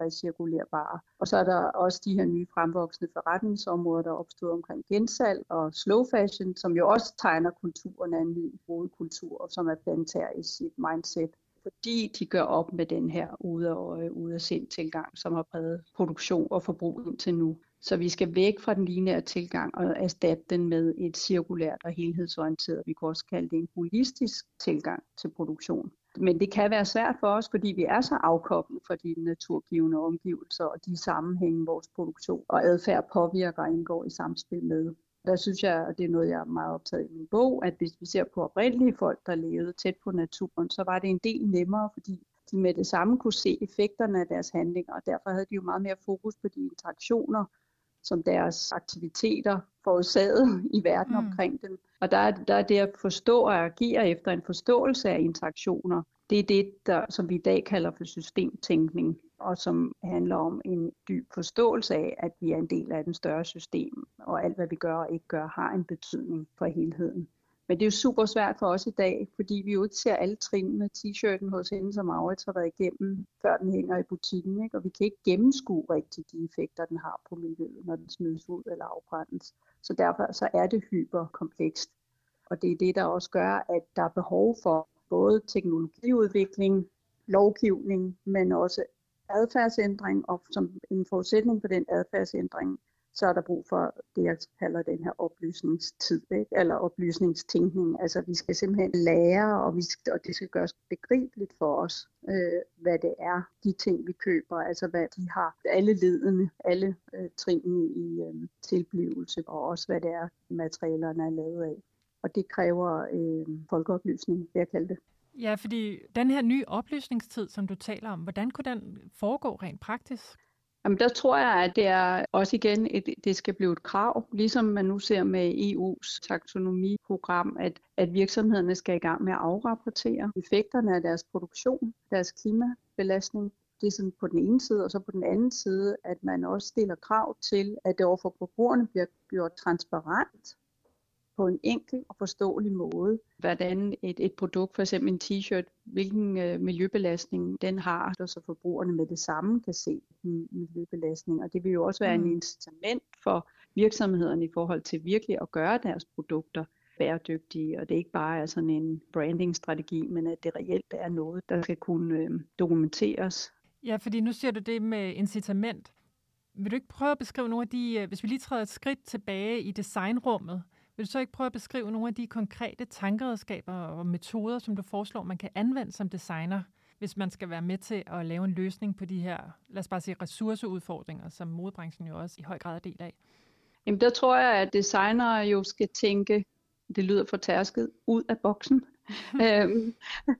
recirkulerbare. Og så er der også de her nye fremvoksende forretningsområder, der er opstået omkring gensalg og slow fashion, som jo også tegner kulturen af en ny hovedkultur, som er planetær i sit mindset fordi de gør op med den her ude af øje, ude af sind tilgang, som har præget produktion og forbrug indtil nu. Så vi skal væk fra den lineære tilgang og erstatte den med et cirkulært og helhedsorienteret, vi kan også kalde det en holistisk tilgang til produktion. Men det kan være svært for os, fordi vi er så afkoblet fra de naturgivende omgivelser og de sammenhænge, vores produktion og adfærd påvirker og indgår i samspil med. Der synes jeg, og det er noget, jeg er meget optaget i min bog, at hvis vi ser på oprindelige folk, der levede tæt på naturen, så var det en del nemmere, fordi de med det samme kunne se effekterne af deres handlinger, og derfor havde de jo meget mere fokus på de interaktioner, som deres aktiviteter forårsaget i verden mm. omkring dem. Og der er, der er det at forstå og agere efter en forståelse af interaktioner. Det er det, der, som vi i dag kalder for systemtænkning, og som handler om en dyb forståelse af, at vi er en del af den større system, og alt hvad vi gør og ikke gør, har en betydning for helheden. Men det er jo super svært for os i dag, fordi vi jo ikke ser alle trinene. T-shirten hos hende, som Maurits har været igennem, før den hænger i butikken. Ikke? Og vi kan ikke gennemskue rigtig de effekter, den har på miljøet, når den smides ud eller afbrændes. Så derfor så er det hyperkomplekst. Og det er det, der også gør, at der er behov for både teknologiudvikling, lovgivning, men også adfærdsændring, og som en forudsætning for den adfærdsændring, så er der brug for det, jeg kalder den her oplysningstid, ikke? eller oplysningstænkning. Altså vi skal simpelthen lære, og, vi skal, og det skal gøres begribeligt for os, øh, hvad det er, de ting vi køber, altså hvad de har, alle ledene, alle øh, trinene i øh, tilblivelse, og også hvad det er, materialerne er lavet af. Og det kræver øh, folkeoplysning, vil jeg kalde det. Ja, fordi den her nye oplysningstid, som du taler om, hvordan kunne den foregå rent praktisk? Jamen, der tror jeg, at det er også igen, et, det skal blive et krav, ligesom man nu ser med EU's taksonomiprogram, at, at virksomhederne skal i gang med at afrapportere effekterne af deres produktion, deres klimabelastning. Det er sådan på den ene side, og så på den anden side, at man også stiller krav til, at det overfor forbrugerne bliver gjort transparent, på en enkel og forståelig måde, hvordan et, et produkt, for eksempel en t-shirt, hvilken øh, miljøbelastning den har, så forbrugerne med det samme kan se den miljøbelastning. Og det vil jo også være mm. en incitament for virksomhederne i forhold til virkelig at gøre deres produkter bæredygtige, og det ikke bare er sådan en brandingstrategi, men at det reelt er noget, der skal kunne øh, dokumenteres. Ja, fordi nu siger du det med incitament. Vil du ikke prøve at beskrive nogle af de, øh, hvis vi lige træder et skridt tilbage i designrummet, vil du så ikke prøve at beskrive nogle af de konkrete tankeredskaber og metoder, som du foreslår, man kan anvende som designer, hvis man skal være med til at lave en løsning på de her, lad os bare sige, ressourceudfordringer, som modebranchen jo også i høj grad er del af? Jamen der tror jeg, at designere jo skal tænke, det lyder for tærsket, ud af boksen. øhm,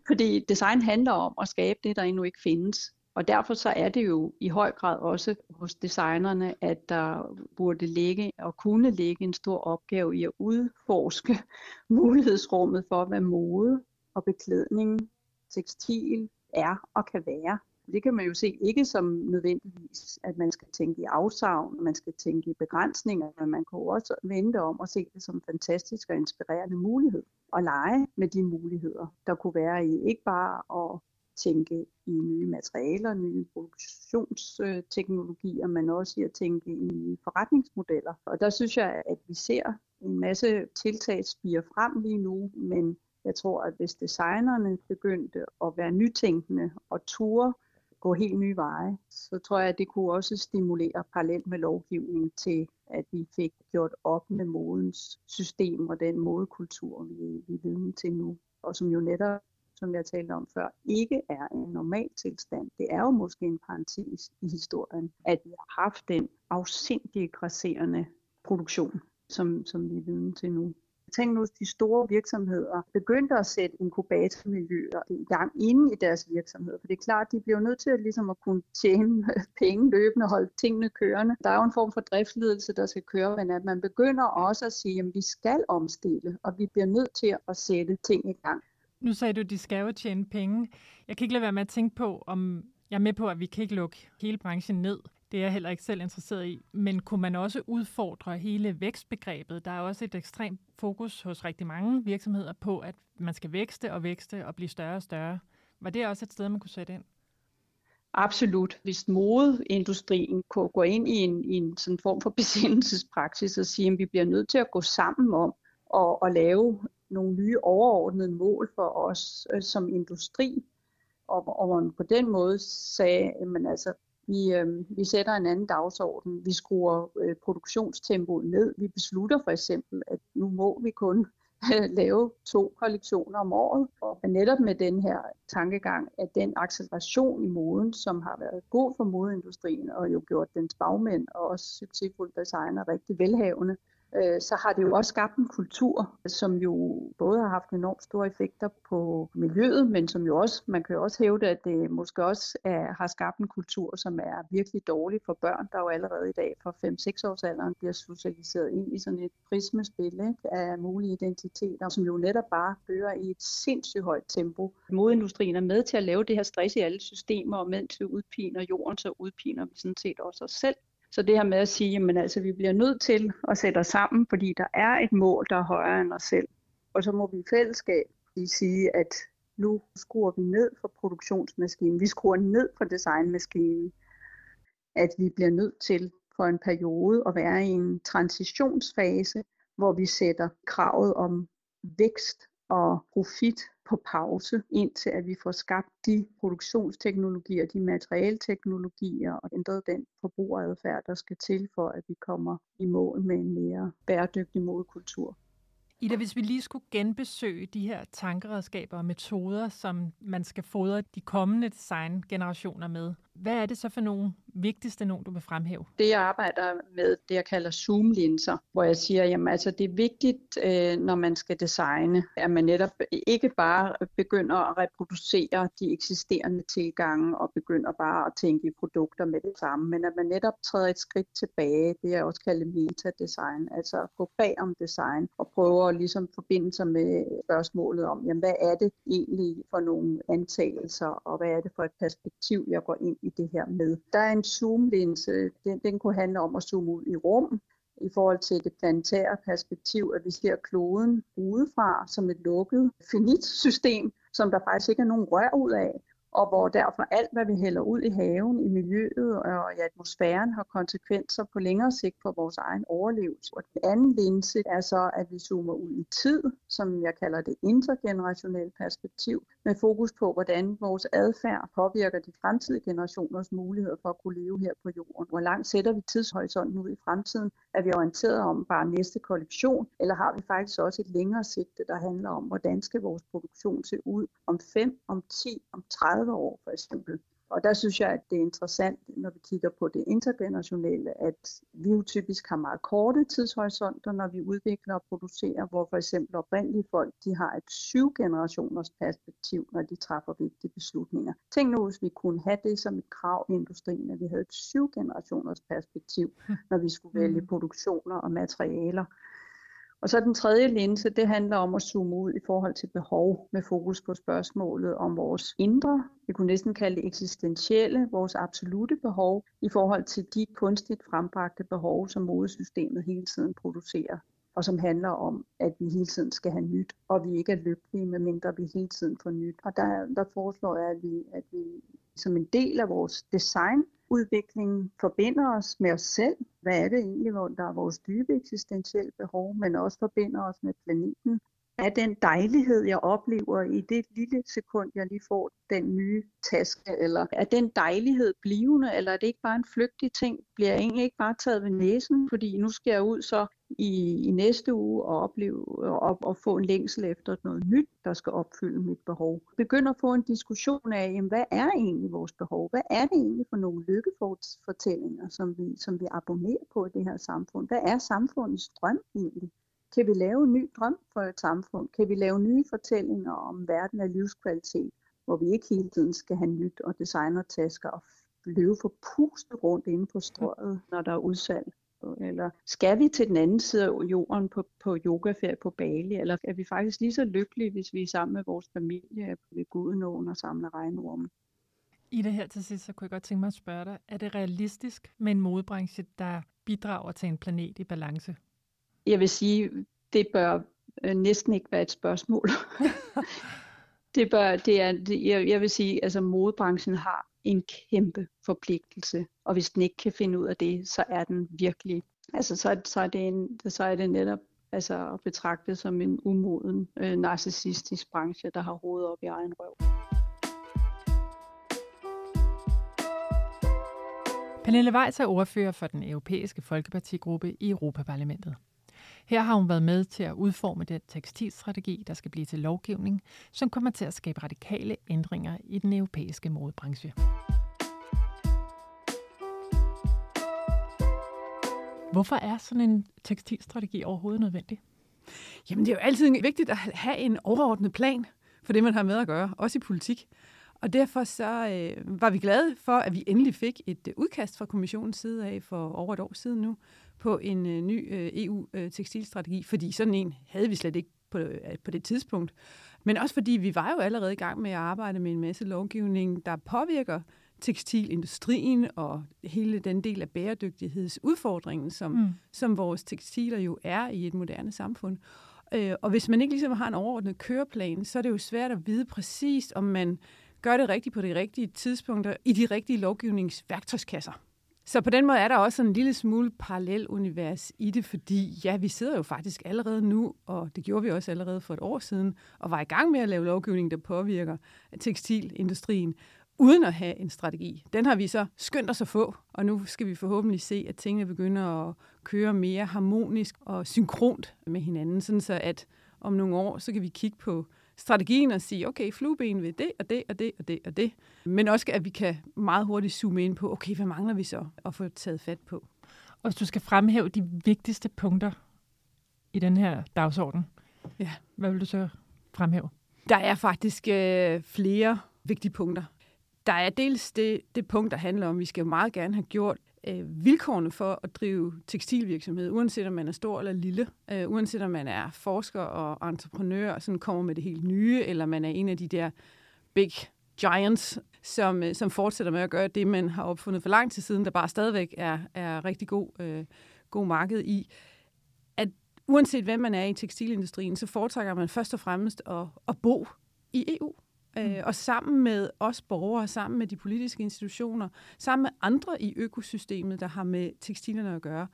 fordi design handler om at skabe det, der endnu ikke findes. Og derfor så er det jo i høj grad også hos designerne, at der burde ligge og kunne ligge en stor opgave i at udforske mulighedsrummet for, hvad mode og beklædning, tekstil er og kan være. Det kan man jo se ikke som nødvendigvis, at man skal tænke i afsavn, man skal tænke i begrænsninger, men man kan også vente om og se det som en fantastisk og inspirerende mulighed. Og lege med de muligheder, der kunne være i ikke bare at tænke i nye materialer, nye produktionsteknologier, men også i at tænke i nye forretningsmodeller. Og der synes jeg, at vi ser en masse tiltag spire frem lige nu, men jeg tror, at hvis designerne begyndte at være nytænkende og ture gå helt nye veje, så tror jeg, at det kunne også stimulere parallelt med lovgivningen til, at vi fik gjort op med modens system og den modekultur, vi, vi er vidne til nu, og som jo netop som jeg talte om før, ikke er en normal tilstand. Det er jo måske en parentes i historien, at vi har haft den afsindige grasserende produktion, som, som vi er vidne til nu. Tænk nu, de store virksomheder begyndte at sætte inkubatormiljøer i gang inde i deres virksomhed. For det er klart, de bliver nødt til at, ligesom at kunne tjene penge løbende og holde tingene kørende. Der er jo en form for driftsledelse, der skal køre, men at man begynder også at sige, at vi skal omstille, og vi bliver nødt til at sætte ting i gang. Nu sagde du, at de skal jo tjene penge. Jeg kan ikke lade være med at tænke på, om jeg er med på, at vi kan ikke lukke hele branchen ned. Det er jeg heller ikke selv interesseret i. Men kunne man også udfordre hele vækstbegrebet? Der er også et ekstremt fokus hos rigtig mange virksomheder på, at man skal vækste og vækste og blive større og større. Var det også et sted, man kunne sætte ind? Absolut. Hvis modeindustrien kunne gå ind i en, i en sådan form for besindelsespraksis og sige, at vi bliver nødt til at gå sammen om at, at lave nogle nye overordnede mål for os øh, som industri, og, og man på den måde sagde, at altså, vi, øh, vi sætter en anden dagsorden, vi skruer øh, produktionstempoet ned, vi beslutter for eksempel, at nu må vi kun lave to kollektioner om året, og netop med den her tankegang, at den acceleration i moden, som har været god for modeindustrien, og jo gjort dens bagmænd og også succesfulde designer rigtig velhavende, øh, så har det jo også skabt en kultur, som jo både har haft enormt store effekter på miljøet, men som jo også, man kan jo også hævde, at det måske også er, har skabt en kultur, som er virkelig dårlig for børn, der jo allerede i dag fra 5-6 års alderen bliver socialiseret ind i sådan et prismespil ikke, af mulige identiteter, som jo netop bare fører i et sindssygt højt tempo. Modindustrien er med til at lave det her stress i alle systemer, og mens vi udpiner jorden, så udpiner vi sådan set også os selv. Så det her med at sige, at altså, vi bliver nødt til at sætte os sammen, fordi der er et mål, der er højere end os selv. Og så må vi i fællesskab sige, at nu skruer vi ned for produktionsmaskinen, vi skruer ned for designmaskinen, at vi bliver nødt til for en periode at være i en transitionsfase, hvor vi sætter kravet om vækst og profit på pause, indtil at vi får skabt de produktionsteknologier, de materialteknologier og ændret den forbrugeradfærd, der skal til for, at vi kommer i mål med en mere bæredygtig modekultur. Ida, hvis vi lige skulle genbesøge de her tankeredskaber og metoder, som man skal fodre de kommende designgenerationer med, hvad er det så for nogle vigtigste nogen, du vil fremhæve? Det jeg arbejder med, det jeg kalder zoom-linser, hvor jeg siger, jamen altså det er vigtigt, øh, når man skal designe, at man netop ikke bare begynder at reproducere de eksisterende tilgange og begynder bare at tænke i produkter med det samme, men at man netop træder et skridt tilbage, det jeg også kalder meta-design, altså at gå bag om design og prøve at ligesom forbinde sig med spørgsmålet om, jamen hvad er det egentlig for nogle antagelser, og hvad er det for et perspektiv, jeg går ind i det her med. Der er en zoomlinse, den, den kunne handle om at zoome ud i rum, i forhold til det planetære perspektiv, at vi ser kloden udefra som et lukket, finit system, som der faktisk ikke er nogen rør ud af, og hvor derfor alt, hvad vi hælder ud i haven, i miljøet og i atmosfæren, har konsekvenser på længere sigt for vores egen overlevelse. Og den anden linse er så, at vi zoomer ud i tid, som jeg kalder det intergenerationelle perspektiv, med fokus på, hvordan vores adfærd påvirker de fremtidige generationers muligheder for at kunne leve her på jorden. Hvor langt sætter vi tidshorisonten ud i fremtiden? Er vi orienteret om bare næste kollektion, eller har vi faktisk også et længere sigte, der handler om, hvordan skal vores produktion se ud om 5, om 10, om 30 år for eksempel? Og der synes jeg, at det er interessant, når vi kigger på det internationale, at vi jo typisk har meget korte tidshorisonter, når vi udvikler og producerer, hvor for eksempel oprindelige folk, de har et syv generationers perspektiv, når de træffer vigtige beslutninger. Tænk nu, hvis vi kunne have det som et krav i industrien, at vi havde et syv generationers perspektiv, når vi skulle vælge mm. produktioner og materialer. Og så den tredje linse, det handler om at zoome ud i forhold til behov med fokus på spørgsmålet om vores indre, vi kunne næsten kalde det eksistentielle, vores absolute behov i forhold til de kunstigt frembragte behov, som modesystemet hele tiden producerer og som handler om, at vi hele tiden skal have nyt, og vi ikke er lykkelige, medmindre vi hele tiden får nyt. Og der, der foreslår jeg, at vi, at vi som en del af vores design udviklingen forbinder os med os selv. Hvad er det egentlig, hvor der er vores dybe eksistentielle behov, men også forbinder os med planeten. Er den dejlighed, jeg oplever i det lille sekund, jeg lige får den nye taske, eller er den dejlighed blivende, eller er det ikke bare en flygtig ting? Bliver jeg egentlig ikke bare taget ved næsen, fordi nu skal jeg ud så i, i næste uge og opleve og, og få en længsel efter noget nyt, der skal opfylde mit behov. Begynder at få en diskussion af, jamen, hvad er egentlig vores behov? Hvad er det egentlig for nogle lykkefortællinger, som vi, som vi abonnerer på i det her samfund? Hvad er samfundets drøm egentlig? Kan vi lave en ny drøm for et samfund? Kan vi lave nye fortællinger om verden af livskvalitet, hvor vi ikke hele tiden skal have nyt og designertasker og løbe for puste rundt inde på strøget, når der er udsalg? Eller skal vi til den anden side af jorden på, på yogaferie på Bali? Eller er vi faktisk lige så lykkelige, hvis vi er sammen med vores familie ved Gudenåen og samler regnorme? I det her til sidst, så kunne jeg godt tænke mig at spørge dig, er det realistisk med en modebranche, der bidrager til en planet i balance? Jeg vil sige, det bør øh, næsten ikke være et spørgsmål. det bør, det er, det, jeg, jeg vil sige, altså modebranchen har en kæmpe forpligtelse, og hvis den ikke kan finde ud af det, så er den virkelig, altså så, så, er, det en, så er det netop altså at betragte som en umoden, øh, narcissistisk branche, der har hovedet op i egen røv. Pernille Weiss er ordfører for den europæiske folkepartigruppe i Europaparlamentet. Her har hun været med til at udforme den tekstilstrategi, der skal blive til lovgivning, som kommer til at skabe radikale ændringer i den europæiske modebranche. Hvorfor er sådan en tekstilstrategi overhovedet nødvendig? Jamen, det er jo altid vigtigt at have en overordnet plan for det, man har med at gøre, også i politik. Og derfor så øh, var vi glade for, at vi endelig fik et øh, udkast fra kommissionens side af for over et år siden nu, på en øh, ny øh, EU-tekstilstrategi, fordi sådan en havde vi slet ikke på, øh, på det tidspunkt. Men også fordi vi var jo allerede i gang med at arbejde med en masse lovgivning, der påvirker tekstilindustrien og hele den del af bæredygtighedsudfordringen, som, mm. som vores tekstiler jo er i et moderne samfund. Øh, og hvis man ikke ligesom har en overordnet køreplan, så er det jo svært at vide præcist, om man gør det rigtigt på de rigtige tidspunkter i de rigtige lovgivningsværktøjskasser. Så på den måde er der også en lille smule parallel univers i det, fordi ja, vi sidder jo faktisk allerede nu, og det gjorde vi også allerede for et år siden, og var i gang med at lave lovgivning, der påvirker tekstilindustrien, uden at have en strategi. Den har vi så skyndt os at få, og nu skal vi forhåbentlig se, at tingene begynder at køre mere harmonisk og synkront med hinanden, sådan så at om nogle år, så kan vi kigge på strategien at sige, okay, flueben ved det og det og det og det og det. Men også, at vi kan meget hurtigt zoome ind på, okay, hvad mangler vi så at få taget fat på? Og hvis du skal fremhæve de vigtigste punkter i den her dagsorden, ja. hvad vil du så fremhæve? Der er faktisk øh, flere vigtige punkter. Der er dels det, det punkt, der handler om, at vi skal jo meget gerne have gjort øh, vilkårene for at drive tekstilvirksomhed, uanset om man er stor eller lille, øh, uanset om man er forsker og entreprenør, og sådan kommer med det helt nye, eller man er en af de der big giants, som, øh, som fortsætter med at gøre det, man har opfundet for lang tid siden, der bare stadigvæk er, er rigtig god, øh, god marked i. At uanset hvem man er i tekstilindustrien, så foretrækker man først og fremmest at, at bo i EU. Øh, mm. og sammen med os borgere, sammen med de politiske institutioner, sammen med andre i økosystemet, der har med tekstilerne at gøre,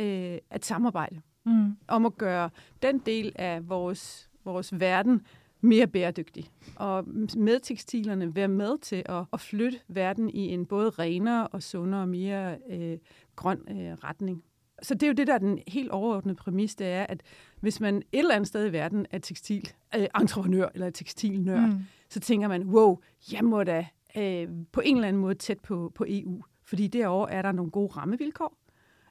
øh, at samarbejde mm. om at gøre den del af vores, vores verden mere bæredygtig. Og med tekstilerne være med til at, at flytte verden i en både renere og sundere og mere øh, grøn øh, retning. Så det er jo det, der er den helt overordnede præmis, det er, at hvis man et eller andet sted i verden er tekstil øh, entreprenør eller tekstilnørd, mm så tænker man, wow, jeg må da øh, på en eller anden måde tæt på, på EU. Fordi derovre er der nogle gode rammevilkår.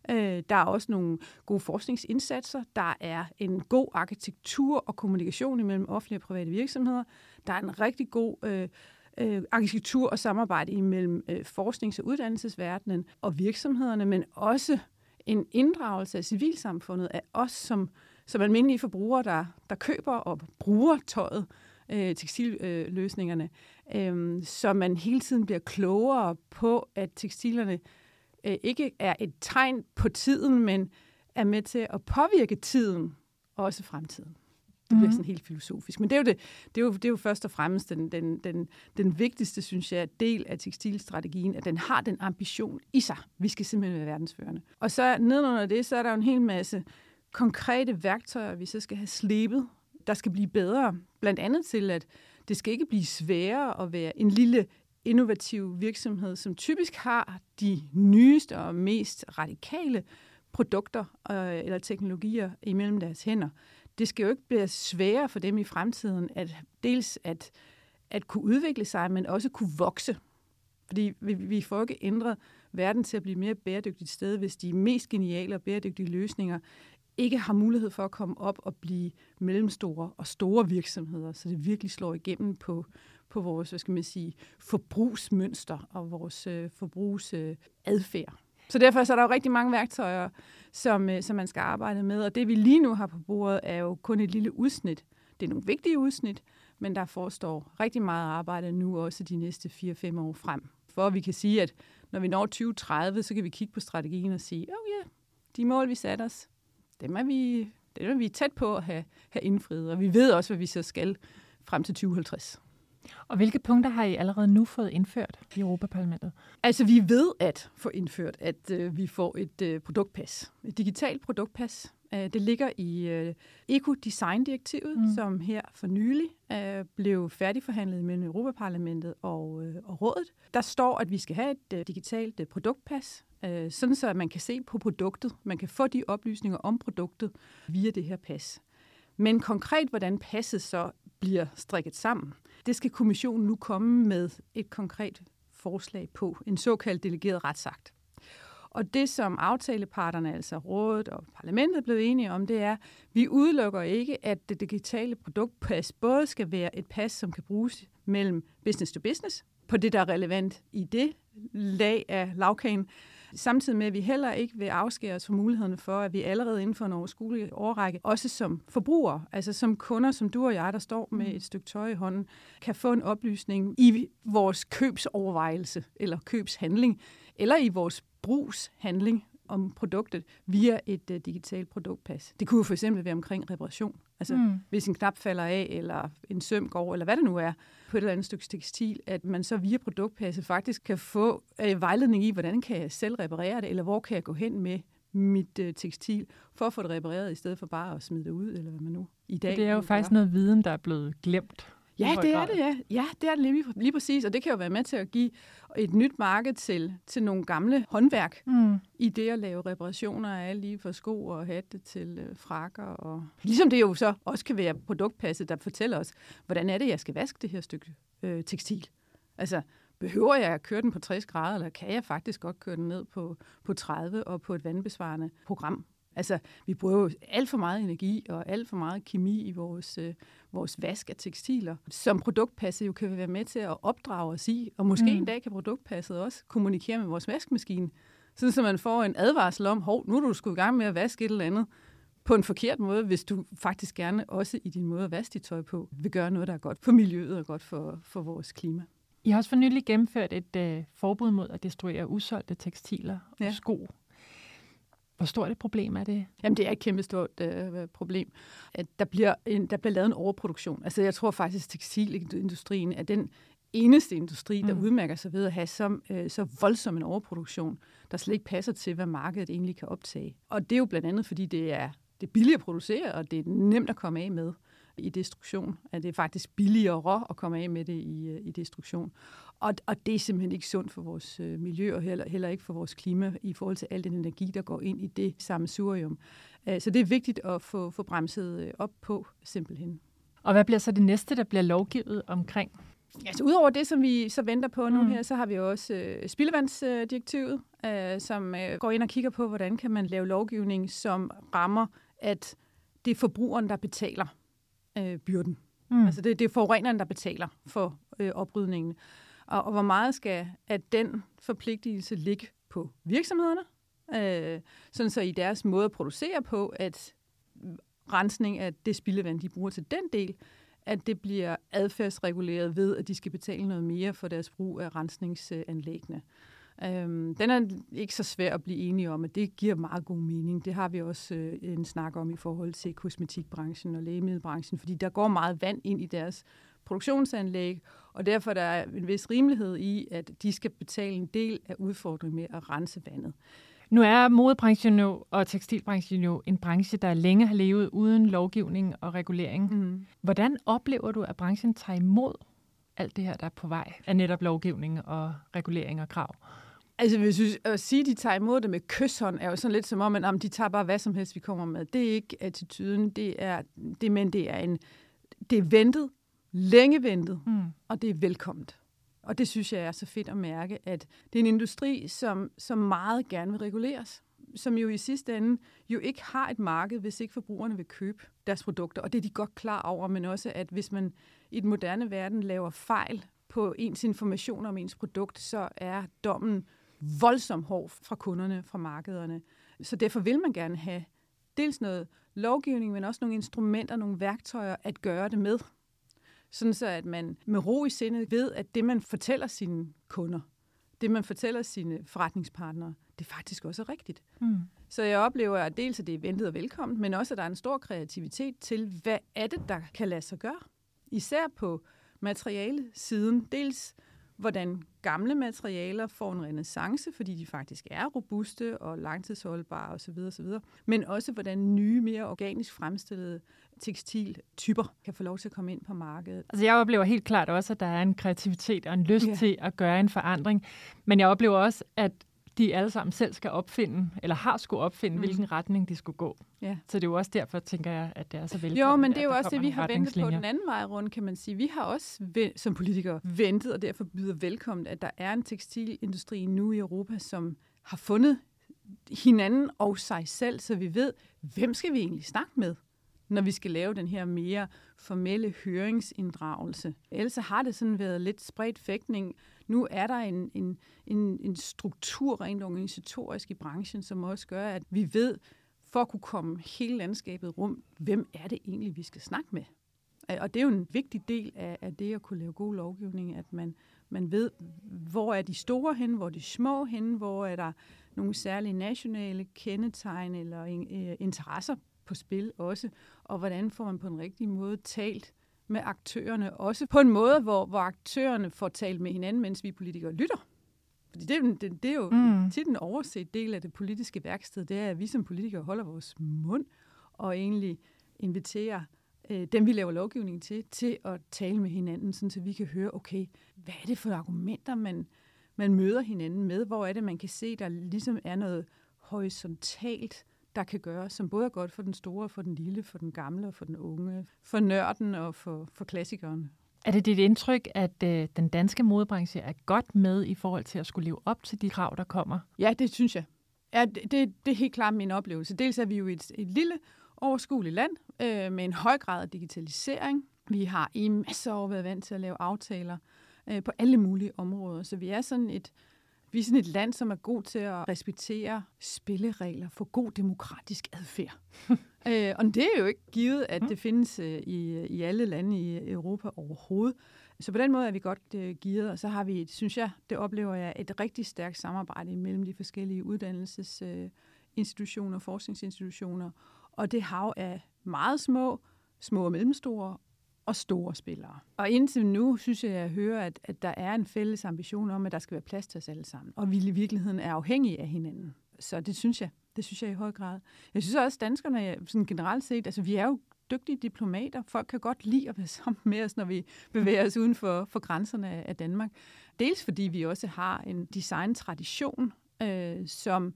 Øh, der er også nogle gode forskningsindsatser. Der er en god arkitektur og kommunikation imellem offentlige og private virksomheder. Der er en rigtig god øh, øh, arkitektur og samarbejde imellem øh, forsknings- og uddannelsesverdenen og virksomhederne, men også en inddragelse af civilsamfundet af os som, som almindelige forbrugere, der, der køber og bruger tøjet, øh, tekstilløsningerne, øh, så man hele tiden bliver klogere på, at tekstilerne øh, ikke er et tegn på tiden, men er med til at påvirke tiden, og også fremtiden. Det bliver mhm. sådan helt filosofisk. Men det er jo, det, det er jo, det er jo først og fremmest den, den, den, den vigtigste, synes jeg, del af tekstilstrategien, at den har den ambition i sig. Vi skal simpelthen være verdensførende. Og så nedenunder det, så er der jo en hel masse konkrete værktøjer, vi så skal have slebet, der skal blive bedre. Blandt andet til, at det skal ikke blive sværere at være en lille innovativ virksomhed, som typisk har de nyeste og mest radikale produkter øh, eller teknologier imellem deres hænder det skal jo ikke blive sværere for dem i fremtiden, at dels at, at kunne udvikle sig, men også kunne vokse. Fordi vi, vi får ikke ændret verden til at blive mere bæredygtigt sted, hvis de mest geniale og bæredygtige løsninger ikke har mulighed for at komme op og blive mellemstore og store virksomheder, så det virkelig slår igennem på, på vores hvad skal man sige, forbrugsmønster og vores øh, forbrugsadfærd. Øh, så derfor så er der jo rigtig mange værktøjer, som, øh, som man skal arbejde med. Og det vi lige nu har på bordet, er jo kun et lille udsnit. Det er nogle vigtige udsnit, men der forestår rigtig meget arbejde nu også de næste 4-5 år frem. For vi kan sige, at når vi når 2030, så kan vi kigge på strategien og sige, oh ja, yeah, de mål, vi satte os, dem er vi, dem er vi tæt på at have, have indfriet. Og vi ved også, hvad vi så skal frem til 2050. Og hvilke punkter har I allerede nu fået indført i Europaparlamentet? Altså, vi ved at få indført, at øh, vi får et øh, produktpas. Et digitalt produktpas. Øh, det ligger i øh, Eco-Design-direktivet, mm. som her for nylig øh, blev færdigforhandlet mellem Europaparlamentet og, øh, og rådet. Der står, at vi skal have et øh, digitalt øh, produktpas, øh, sådan så man kan se på produktet. Man kan få de oplysninger om produktet via det her pas. Men konkret, hvordan passet så bliver strikket sammen, det skal kommissionen nu komme med et konkret forslag på, en såkaldt delegeret retsakt. Og det, som aftaleparterne, altså rådet og parlamentet, er blevet enige om, det er, at vi udelukker ikke, at det digitale produktpas både skal være et pas, som kan bruges mellem business to business, på det, der er relevant i det lag af lavkagen, Samtidig med, at vi heller ikke vil afskære os fra mulighederne for, at vi allerede inden for en overskuelig overrække, også som forbrugere, altså som kunder, som du og jeg, der står med mm. et stykke tøj i hånden, kan få en oplysning i vores købsovervejelse eller købshandling, eller i vores brugshandling om produktet via et uh, digitalt produktpas. Det kunne jo for eksempel være omkring reparation. Altså mm. hvis en knap falder af, eller en søm går, eller hvad det nu er, på et eller andet stykke tekstil, at man så via produktpasset faktisk kan få uh, vejledning i, hvordan kan jeg selv reparere det, eller hvor kan jeg gå hen med mit uh, tekstil, for at få det repareret, i stedet for bare at smide det ud, eller hvad man nu i dag. Det er jo faktisk gøre. noget viden, der er blevet glemt Ja, det er det, ja. Ja, det er det lige, lige præcis, og det kan jo være med til at give et nyt marked til, til nogle gamle håndværk mm. i det at lave reparationer af lige fra sko og hatte til øh, frakker. Og... Ligesom det jo så også kan være produktpasset, der fortæller os, hvordan er det, jeg skal vaske det her stykke øh, tekstil. Altså, behøver jeg at køre den på 60 grader, eller kan jeg faktisk godt køre den ned på, på 30 og på et vandbesvarende program? Altså, vi bruger jo alt for meget energi og alt for meget kemi i vores, øh, vores vask af tekstiler, som produktpasset jo kan være med til at opdrage os i, og måske mm. en dag kan produktpasset også kommunikere med vores vaskemaskine, sådan så man får en advarsel om, hov, nu er du sgu i gang med at vaske et eller andet på en forkert måde, hvis du faktisk gerne også i din måde at vaske dit tøj på, vil gøre noget, der er godt for miljøet og godt for, for vores klima. I har også for nylig gennemført et øh, forbud mod at destruere usolgte tekstiler og ja. sko. Hvor stort et problem er det? Jamen, det er et kæmpe stort øh, problem. At der, bliver en, der bliver lavet en overproduktion. Altså, jeg tror faktisk, at tekstilindustrien er den eneste industri, der mm. udmærker sig ved at have så, øh, så voldsom en overproduktion, der slet ikke passer til, hvad markedet egentlig kan optage. Og det er jo blandt andet, fordi det er, det er billigt at producere, og det er nemt at komme af med i destruktion. At det er faktisk billigere at komme af med det i, øh, i destruktion. Og, og det er simpelthen ikke sundt for vores øh, miljø, og heller, heller ikke for vores klima, i forhold til al den energi, der går ind i det sammensurium. Øh, så det er vigtigt at få, få bremset øh, op på, simpelthen. Og hvad bliver så det næste, der bliver lovgivet omkring? Altså, udover det, som vi så venter på nu mm. her, så har vi også øh, spildevandsdirektivet, øh, som øh, går ind og kigger på, hvordan kan man lave lovgivning, som rammer, at det er forbrugeren, der betaler øh, byrden. Mm. Altså det, det er forureneren, der betaler for øh, oprydningen. Og, og hvor meget skal at den forpligtelse ligge på virksomhederne, øh, sådan så i deres måde at producere på, at rensning af det spildevand, de bruger til den del, at det bliver adfærdsreguleret ved, at de skal betale noget mere for deres brug af rensningsanlæggene. Øhm, den er ikke så svær at blive enige om, at det giver meget god mening. Det har vi også øh, en snak om i forhold til kosmetikbranchen og lægemiddelbranchen, fordi der går meget vand ind i deres produktionsanlæg, og derfor er der en vis rimelighed i, at de skal betale en del af udfordringen med at rense vandet. Nu er modebranchen jo, og tekstilbranchen jo en branche, der længe har levet uden lovgivning og regulering. Mm. Hvordan oplever du, at branchen tager imod alt det her, der er på vej af netop lovgivning og regulering og krav? Altså, hvis jeg at sige, at de tager imod det med kysshånd, er jo sådan lidt som om, at jamen, de tager bare hvad som helst, vi kommer med. Det er ikke attituden, det er, det, men det er, en, det er ventet, længe ventet, mm. og det er velkomment. Og det synes jeg er så fedt at mærke, at det er en industri, som, som meget gerne vil reguleres som jo i sidste ende jo ikke har et marked, hvis ikke forbrugerne vil købe deres produkter. Og det er de godt klar over, men også at hvis man i den moderne verden laver fejl på ens information om ens produkt, så er dommen voldsomt hård fra kunderne, fra markederne. Så derfor vil man gerne have dels noget lovgivning, men også nogle instrumenter, nogle værktøjer at gøre det med. Sådan så, at man med ro i sindet ved, at det, man fortæller sine kunder, det, man fortæller sine forretningspartnere, det faktisk også er rigtigt. Mm. Så jeg oplever, at dels at det er ventet og velkommen, men også, at der er en stor kreativitet til, hvad er det, der kan lade sig gøre. Især på materiale-siden. Dels hvordan gamle materialer får en renaissance, fordi de faktisk er robuste og langtidsholdbare osv. osv. Men også hvordan nye, mere organisk fremstillede tekstiltyper kan få lov til at komme ind på markedet. Altså jeg oplever helt klart også, at der er en kreativitet og en lyst ja. til at gøre en forandring. Men jeg oplever også, at de alle sammen selv skal opfinde, eller har skulle opfinde, mm. hvilken retning de skulle gå. Ja. Så det er jo også derfor, tænker jeg, at det er så velkommen. Jo, men det er jo også det, vi har ventet på den anden vej rundt, kan man sige. Vi har også som politikere ventet, og derfor byder velkommen, at der er en tekstilindustri nu i Europa, som har fundet hinanden og sig selv, så vi ved, hvem skal vi egentlig snakke med? Når vi skal lave den her mere formelle høringsinddragelse. Ellers har det sådan været lidt spredt fægtning. Nu er der en, en, en, en struktur rent organisatorisk i branchen, som også gør, at vi ved, for at kunne komme hele landskabet rum, hvem er det egentlig, vi skal snakke med? Og det er jo en vigtig del af, af det at kunne lave god lovgivning, at man, man ved, hvor er de store hen, hvor er de små hen, hvor er der nogle særlige nationale kendetegn eller øh, interesser på spil også, og hvordan får man på en rigtig måde talt med aktørerne, også på en måde, hvor, hvor aktørerne får talt med hinanden, mens vi politikere lytter. Fordi det, det, det er jo mm. tit en overset del af det politiske værksted, det er, at vi som politikere holder vores mund og egentlig inviterer øh, dem vi laver lovgivning til, til at tale med hinanden, sådan, så vi kan høre, okay, hvad er det for argumenter, man, man møder hinanden med? Hvor er det, man kan se, der ligesom er noget horisontalt, der kan gøres, som både er godt for den store, for den lille, for den gamle og for den unge, for nørden og for, for klassikeren. Er det dit indtryk, at øh, den danske modebranche er godt med i forhold til at skulle leve op til de krav, der kommer? Ja, det synes jeg. Ja, det, det, det er helt klart min oplevelse. Dels er vi jo et, et lille, overskueligt land øh, med en høj grad af digitalisering. Vi har i masser af år været vant til at lave aftaler øh, på alle mulige områder. Så vi er sådan et, vi er sådan et land, som er god til at respektere spilleregler for god demokratisk adfærd. øh, og det er jo ikke givet, at det findes øh, i, i alle lande i Europa overhovedet. Så på den måde er vi godt øh, givet, og så har vi, synes jeg, det oplever jeg, et rigtig stærkt samarbejde mellem de forskellige uddannelsesinstitutioner, øh, forskningsinstitutioner, og det hav af meget små, små og mellemstore og store spillere. Og indtil nu synes jeg, at jeg hører, at, at der er en fælles ambition om, at der skal være plads til os alle sammen. Og vi i virkeligheden er afhængige af hinanden. Så det synes jeg. Det synes jeg i høj grad. Jeg synes også, at danskerne sådan generelt set, altså vi er jo dygtige diplomater. Folk kan godt lide at være sammen med os, når vi bevæger os uden for, for grænserne af Danmark. Dels fordi vi også har en design-tradition, øh, som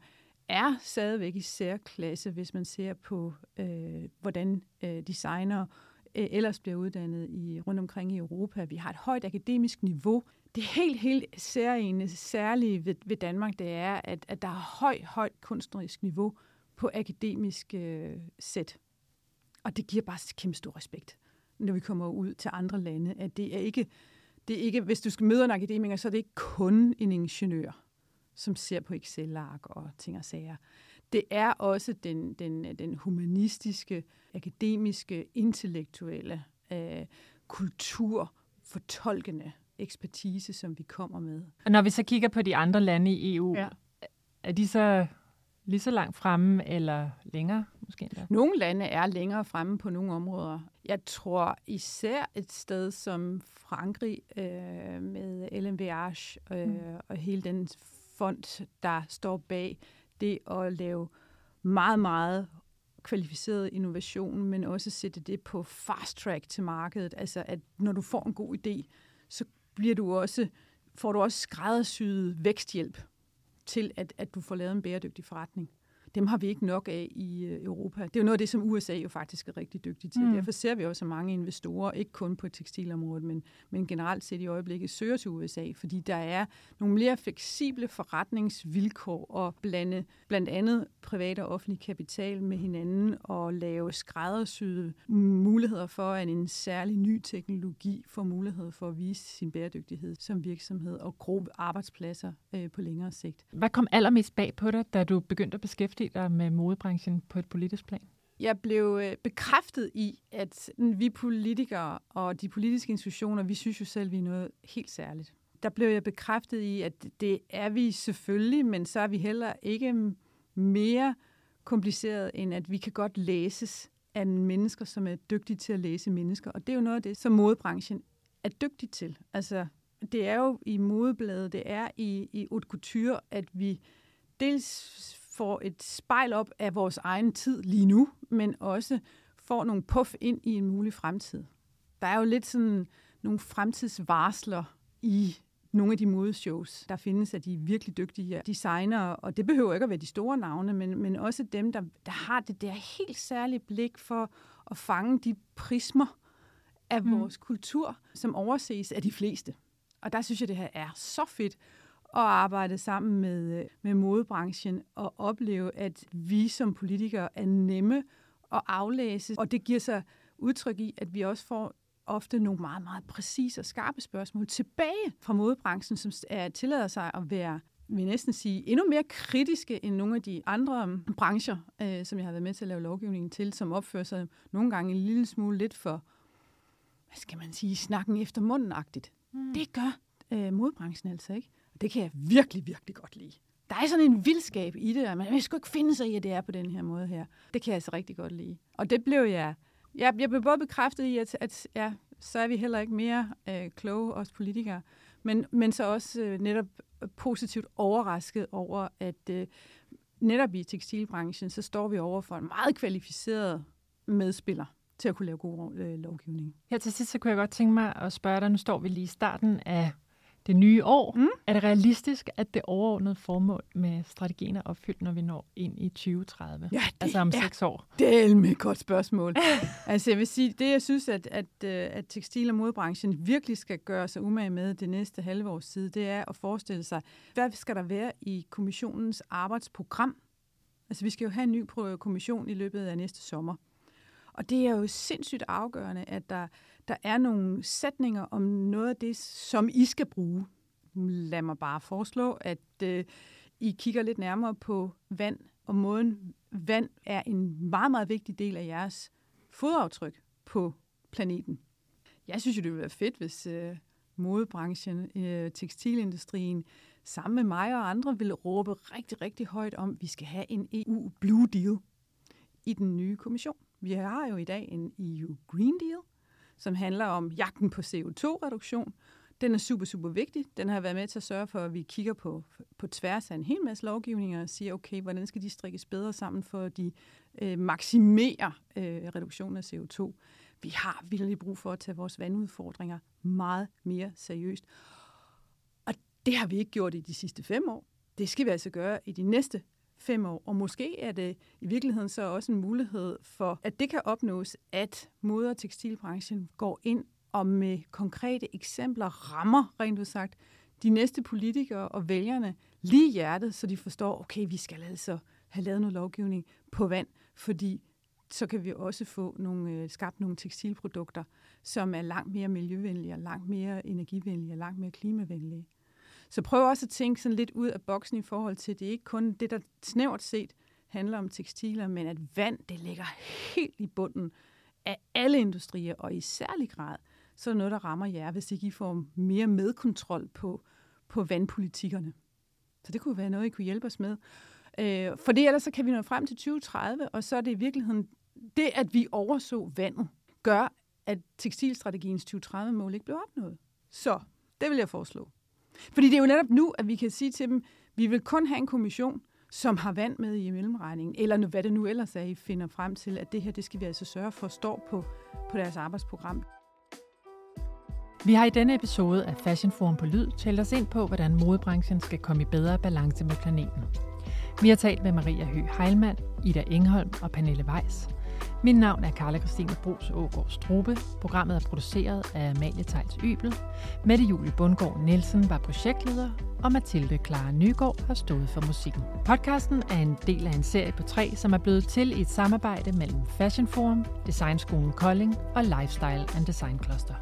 er stadigvæk i særklasse, hvis man ser på, øh, hvordan øh, designer øh, Øh, ellers bliver uddannet i, rundt omkring i Europa. Vi har et højt akademisk niveau. Det helt, helt særlige, særlige ved, ved Danmark, det er, at, at der er højt, højt kunstnerisk niveau på akademisk øh, sæt. Og det giver bare kæmpe stor respekt, når vi kommer ud til andre lande, at det er ikke, det er ikke hvis du skal møde en akademiker, så er det ikke kun en ingeniør, som ser på Excel-ark og ting og sager. Det er også den, den, den humanistiske, akademiske, intellektuelle, øh, kultur, fortolkende ekspertise, som vi kommer med. Og når vi så kigger på de andre lande i EU, ja. er de så lige så langt fremme eller længere måske endda? Nogle lande er længere fremme på nogle områder. Jeg tror især et sted som Frankrig øh, med LMVH øh, mm. og hele den fond, der står bag det at lave meget, meget kvalificeret innovation, men også sætte det på fast track til markedet. Altså, at når du får en god idé, så bliver du også, får du også skræddersyet væksthjælp til, at, at du får lavet en bæredygtig forretning dem har vi ikke nok af i øh, Europa. Det er jo noget af det, som USA jo faktisk er rigtig dygtig til. Mm. Derfor ser vi også mange investorer, ikke kun på tekstilområdet, men, men generelt set i øjeblikket, søger til USA, fordi der er nogle mere fleksible forretningsvilkår og blande blandt andet privat og offentlig kapital med hinanden og lave skræddersyede muligheder for, at en særlig ny teknologi får mulighed for at vise sin bæredygtighed som virksomhed og gro arbejdspladser øh, på længere sigt. Hvad kom allermest bag på dig, da du begyndte at beskæftige beskæftige dig med modebranchen på et politisk plan? Jeg blev øh, bekræftet i, at vi politikere og de politiske institutioner, vi synes jo selv, vi er noget helt særligt. Der blev jeg bekræftet i, at det er vi selvfølgelig, men så er vi heller ikke mere kompliceret, end at vi kan godt læses af mennesker, som er dygtige til at læse mennesker. Og det er jo noget af det, som modebranchen er dygtig til. Altså, det er jo i modebladet, det er i, i haute couture, at vi dels får et spejl op af vores egen tid lige nu, men også får nogle puff ind i en mulig fremtid. Der er jo lidt sådan nogle fremtidsvarsler i nogle af de modeshows, der findes af de virkelig dygtige designere, og det behøver ikke at være de store navne, men, men også dem, der, der har det der helt særlige blik for at fange de prismer af mm. vores kultur, som overses af de fleste. Og der synes jeg, det her er så fedt at arbejde sammen med, med modebranchen og opleve, at vi som politikere er nemme at aflæse. Og det giver sig udtryk i, at vi også får ofte nogle meget, meget præcise og skarpe spørgsmål tilbage fra modebranchen, som er, tillader sig at være vil næsten sige, endnu mere kritiske end nogle af de andre brancher, øh, som jeg har været med til at lave lovgivningen til, som opfører sig nogle gange en lille smule lidt for, hvad skal man sige, snakken efter munden-agtigt. Mm. Det gør øh, modbranchen altså ikke. Det kan jeg virkelig, virkelig godt lide. Der er sådan en vildskab i det, men man skal ikke finde sig i, at det er på den her måde her. Det kan jeg altså rigtig godt lide. Og det blev jeg... Jeg, jeg blev både bekræftet i, at, at ja, så er vi heller ikke mere øh, kloge, os politikere, men, men så også øh, netop positivt overrasket over, at øh, netop i tekstilbranchen, så står vi over for en meget kvalificeret medspiller til at kunne lave god øh, lovgivning. Her til sidst så kunne jeg godt tænke mig at spørge dig, nu står vi lige i starten af det nye år. Mm. Er det realistisk, at det overordnede formål med strategien er opfyldt, når vi når ind i 2030? Ja, det altså om seks år. Det er et godt spørgsmål. altså jeg vil sige, det jeg synes, at, at, øh, at tekstil- og modebranchen virkelig skal gøre sig umage med det næste halve års tid, det er at forestille sig, hvad skal der være i kommissionens arbejdsprogram? Altså vi skal jo have en ny kommission i løbet af næste sommer. Og det er jo sindssygt afgørende, at der, der er nogle sætninger om noget af det, som I skal bruge. Lad mig bare foreslå, at øh, I kigger lidt nærmere på vand og måden. Vand er en meget, meget vigtig del af jeres fodaftryk på planeten. Jeg synes jo, det ville være fedt, hvis øh, modebranchen, øh, tekstilindustrien, sammen med mig og andre, ville råbe rigtig, rigtig højt om, at vi skal have en EU Blue Deal i den nye kommission. Vi har jo i dag en EU Green Deal, som handler om jagten på CO2-reduktion. Den er super, super vigtig. Den har været med til at sørge for, at vi kigger på, på tværs af en hel masse lovgivninger og siger, okay, hvordan skal de strikkes bedre sammen, for at de øh, maksimerer øh, reduktionen af CO2. Vi har virkelig brug for at tage vores vandudfordringer meget mere seriøst. Og det har vi ikke gjort i de sidste fem år. Det skal vi altså gøre i de næste fem år. Og måske er det i virkeligheden så også en mulighed for, at det kan opnås, at mode- og tekstilbranchen går ind og med konkrete eksempler rammer, rent ud sagt, de næste politikere og vælgerne lige i hjertet, så de forstår, okay, vi skal altså have lavet noget lovgivning på vand, fordi så kan vi også få nogle, øh, skabt nogle tekstilprodukter, som er langt mere miljøvenlige, langt mere energivenlige og langt mere klimavenlige. Så prøv også at tænke sådan lidt ud af boksen i forhold til, det er ikke kun det, der snævert set handler om tekstiler, men at vand, det ligger helt i bunden af alle industrier, og i særlig grad, så er noget, der rammer jer, hvis ikke I får mere medkontrol på, på vandpolitikkerne. Så det kunne være noget, I kunne hjælpe os med. Øh, for det ellers så kan vi nå frem til 2030, og så er det i virkeligheden det, at vi overså vandet, gør, at tekstilstrategiens 2030-mål ikke blev opnået. Så det vil jeg foreslå. Fordi det er jo netop nu, at vi kan sige til dem, vi vil kun have en kommission, som har vand med i mellemregningen, eller hvad det nu ellers er, I finder frem til, at det her, det skal vi altså sørge for, står på, på deres arbejdsprogram. Vi har i denne episode af Fashion Forum på Lyd talt os ind på, hvordan modebranchen skal komme i bedre balance med planeten. Vi har talt med Maria Høgh Heilmann, Ida Engholm og Pernille Weiss – mit navn er Karla Christine Bros Ågaard Strube. Programmet er produceret af Amalie Tejls Ybel. Mette Julie Bundgaard Nielsen var projektleder, og Mathilde Clara Nygaard har stået for musikken. Podcasten er en del af en serie på tre, som er blevet til i et samarbejde mellem Fashion Forum, Designskolen Kolding og Lifestyle and Design Cluster.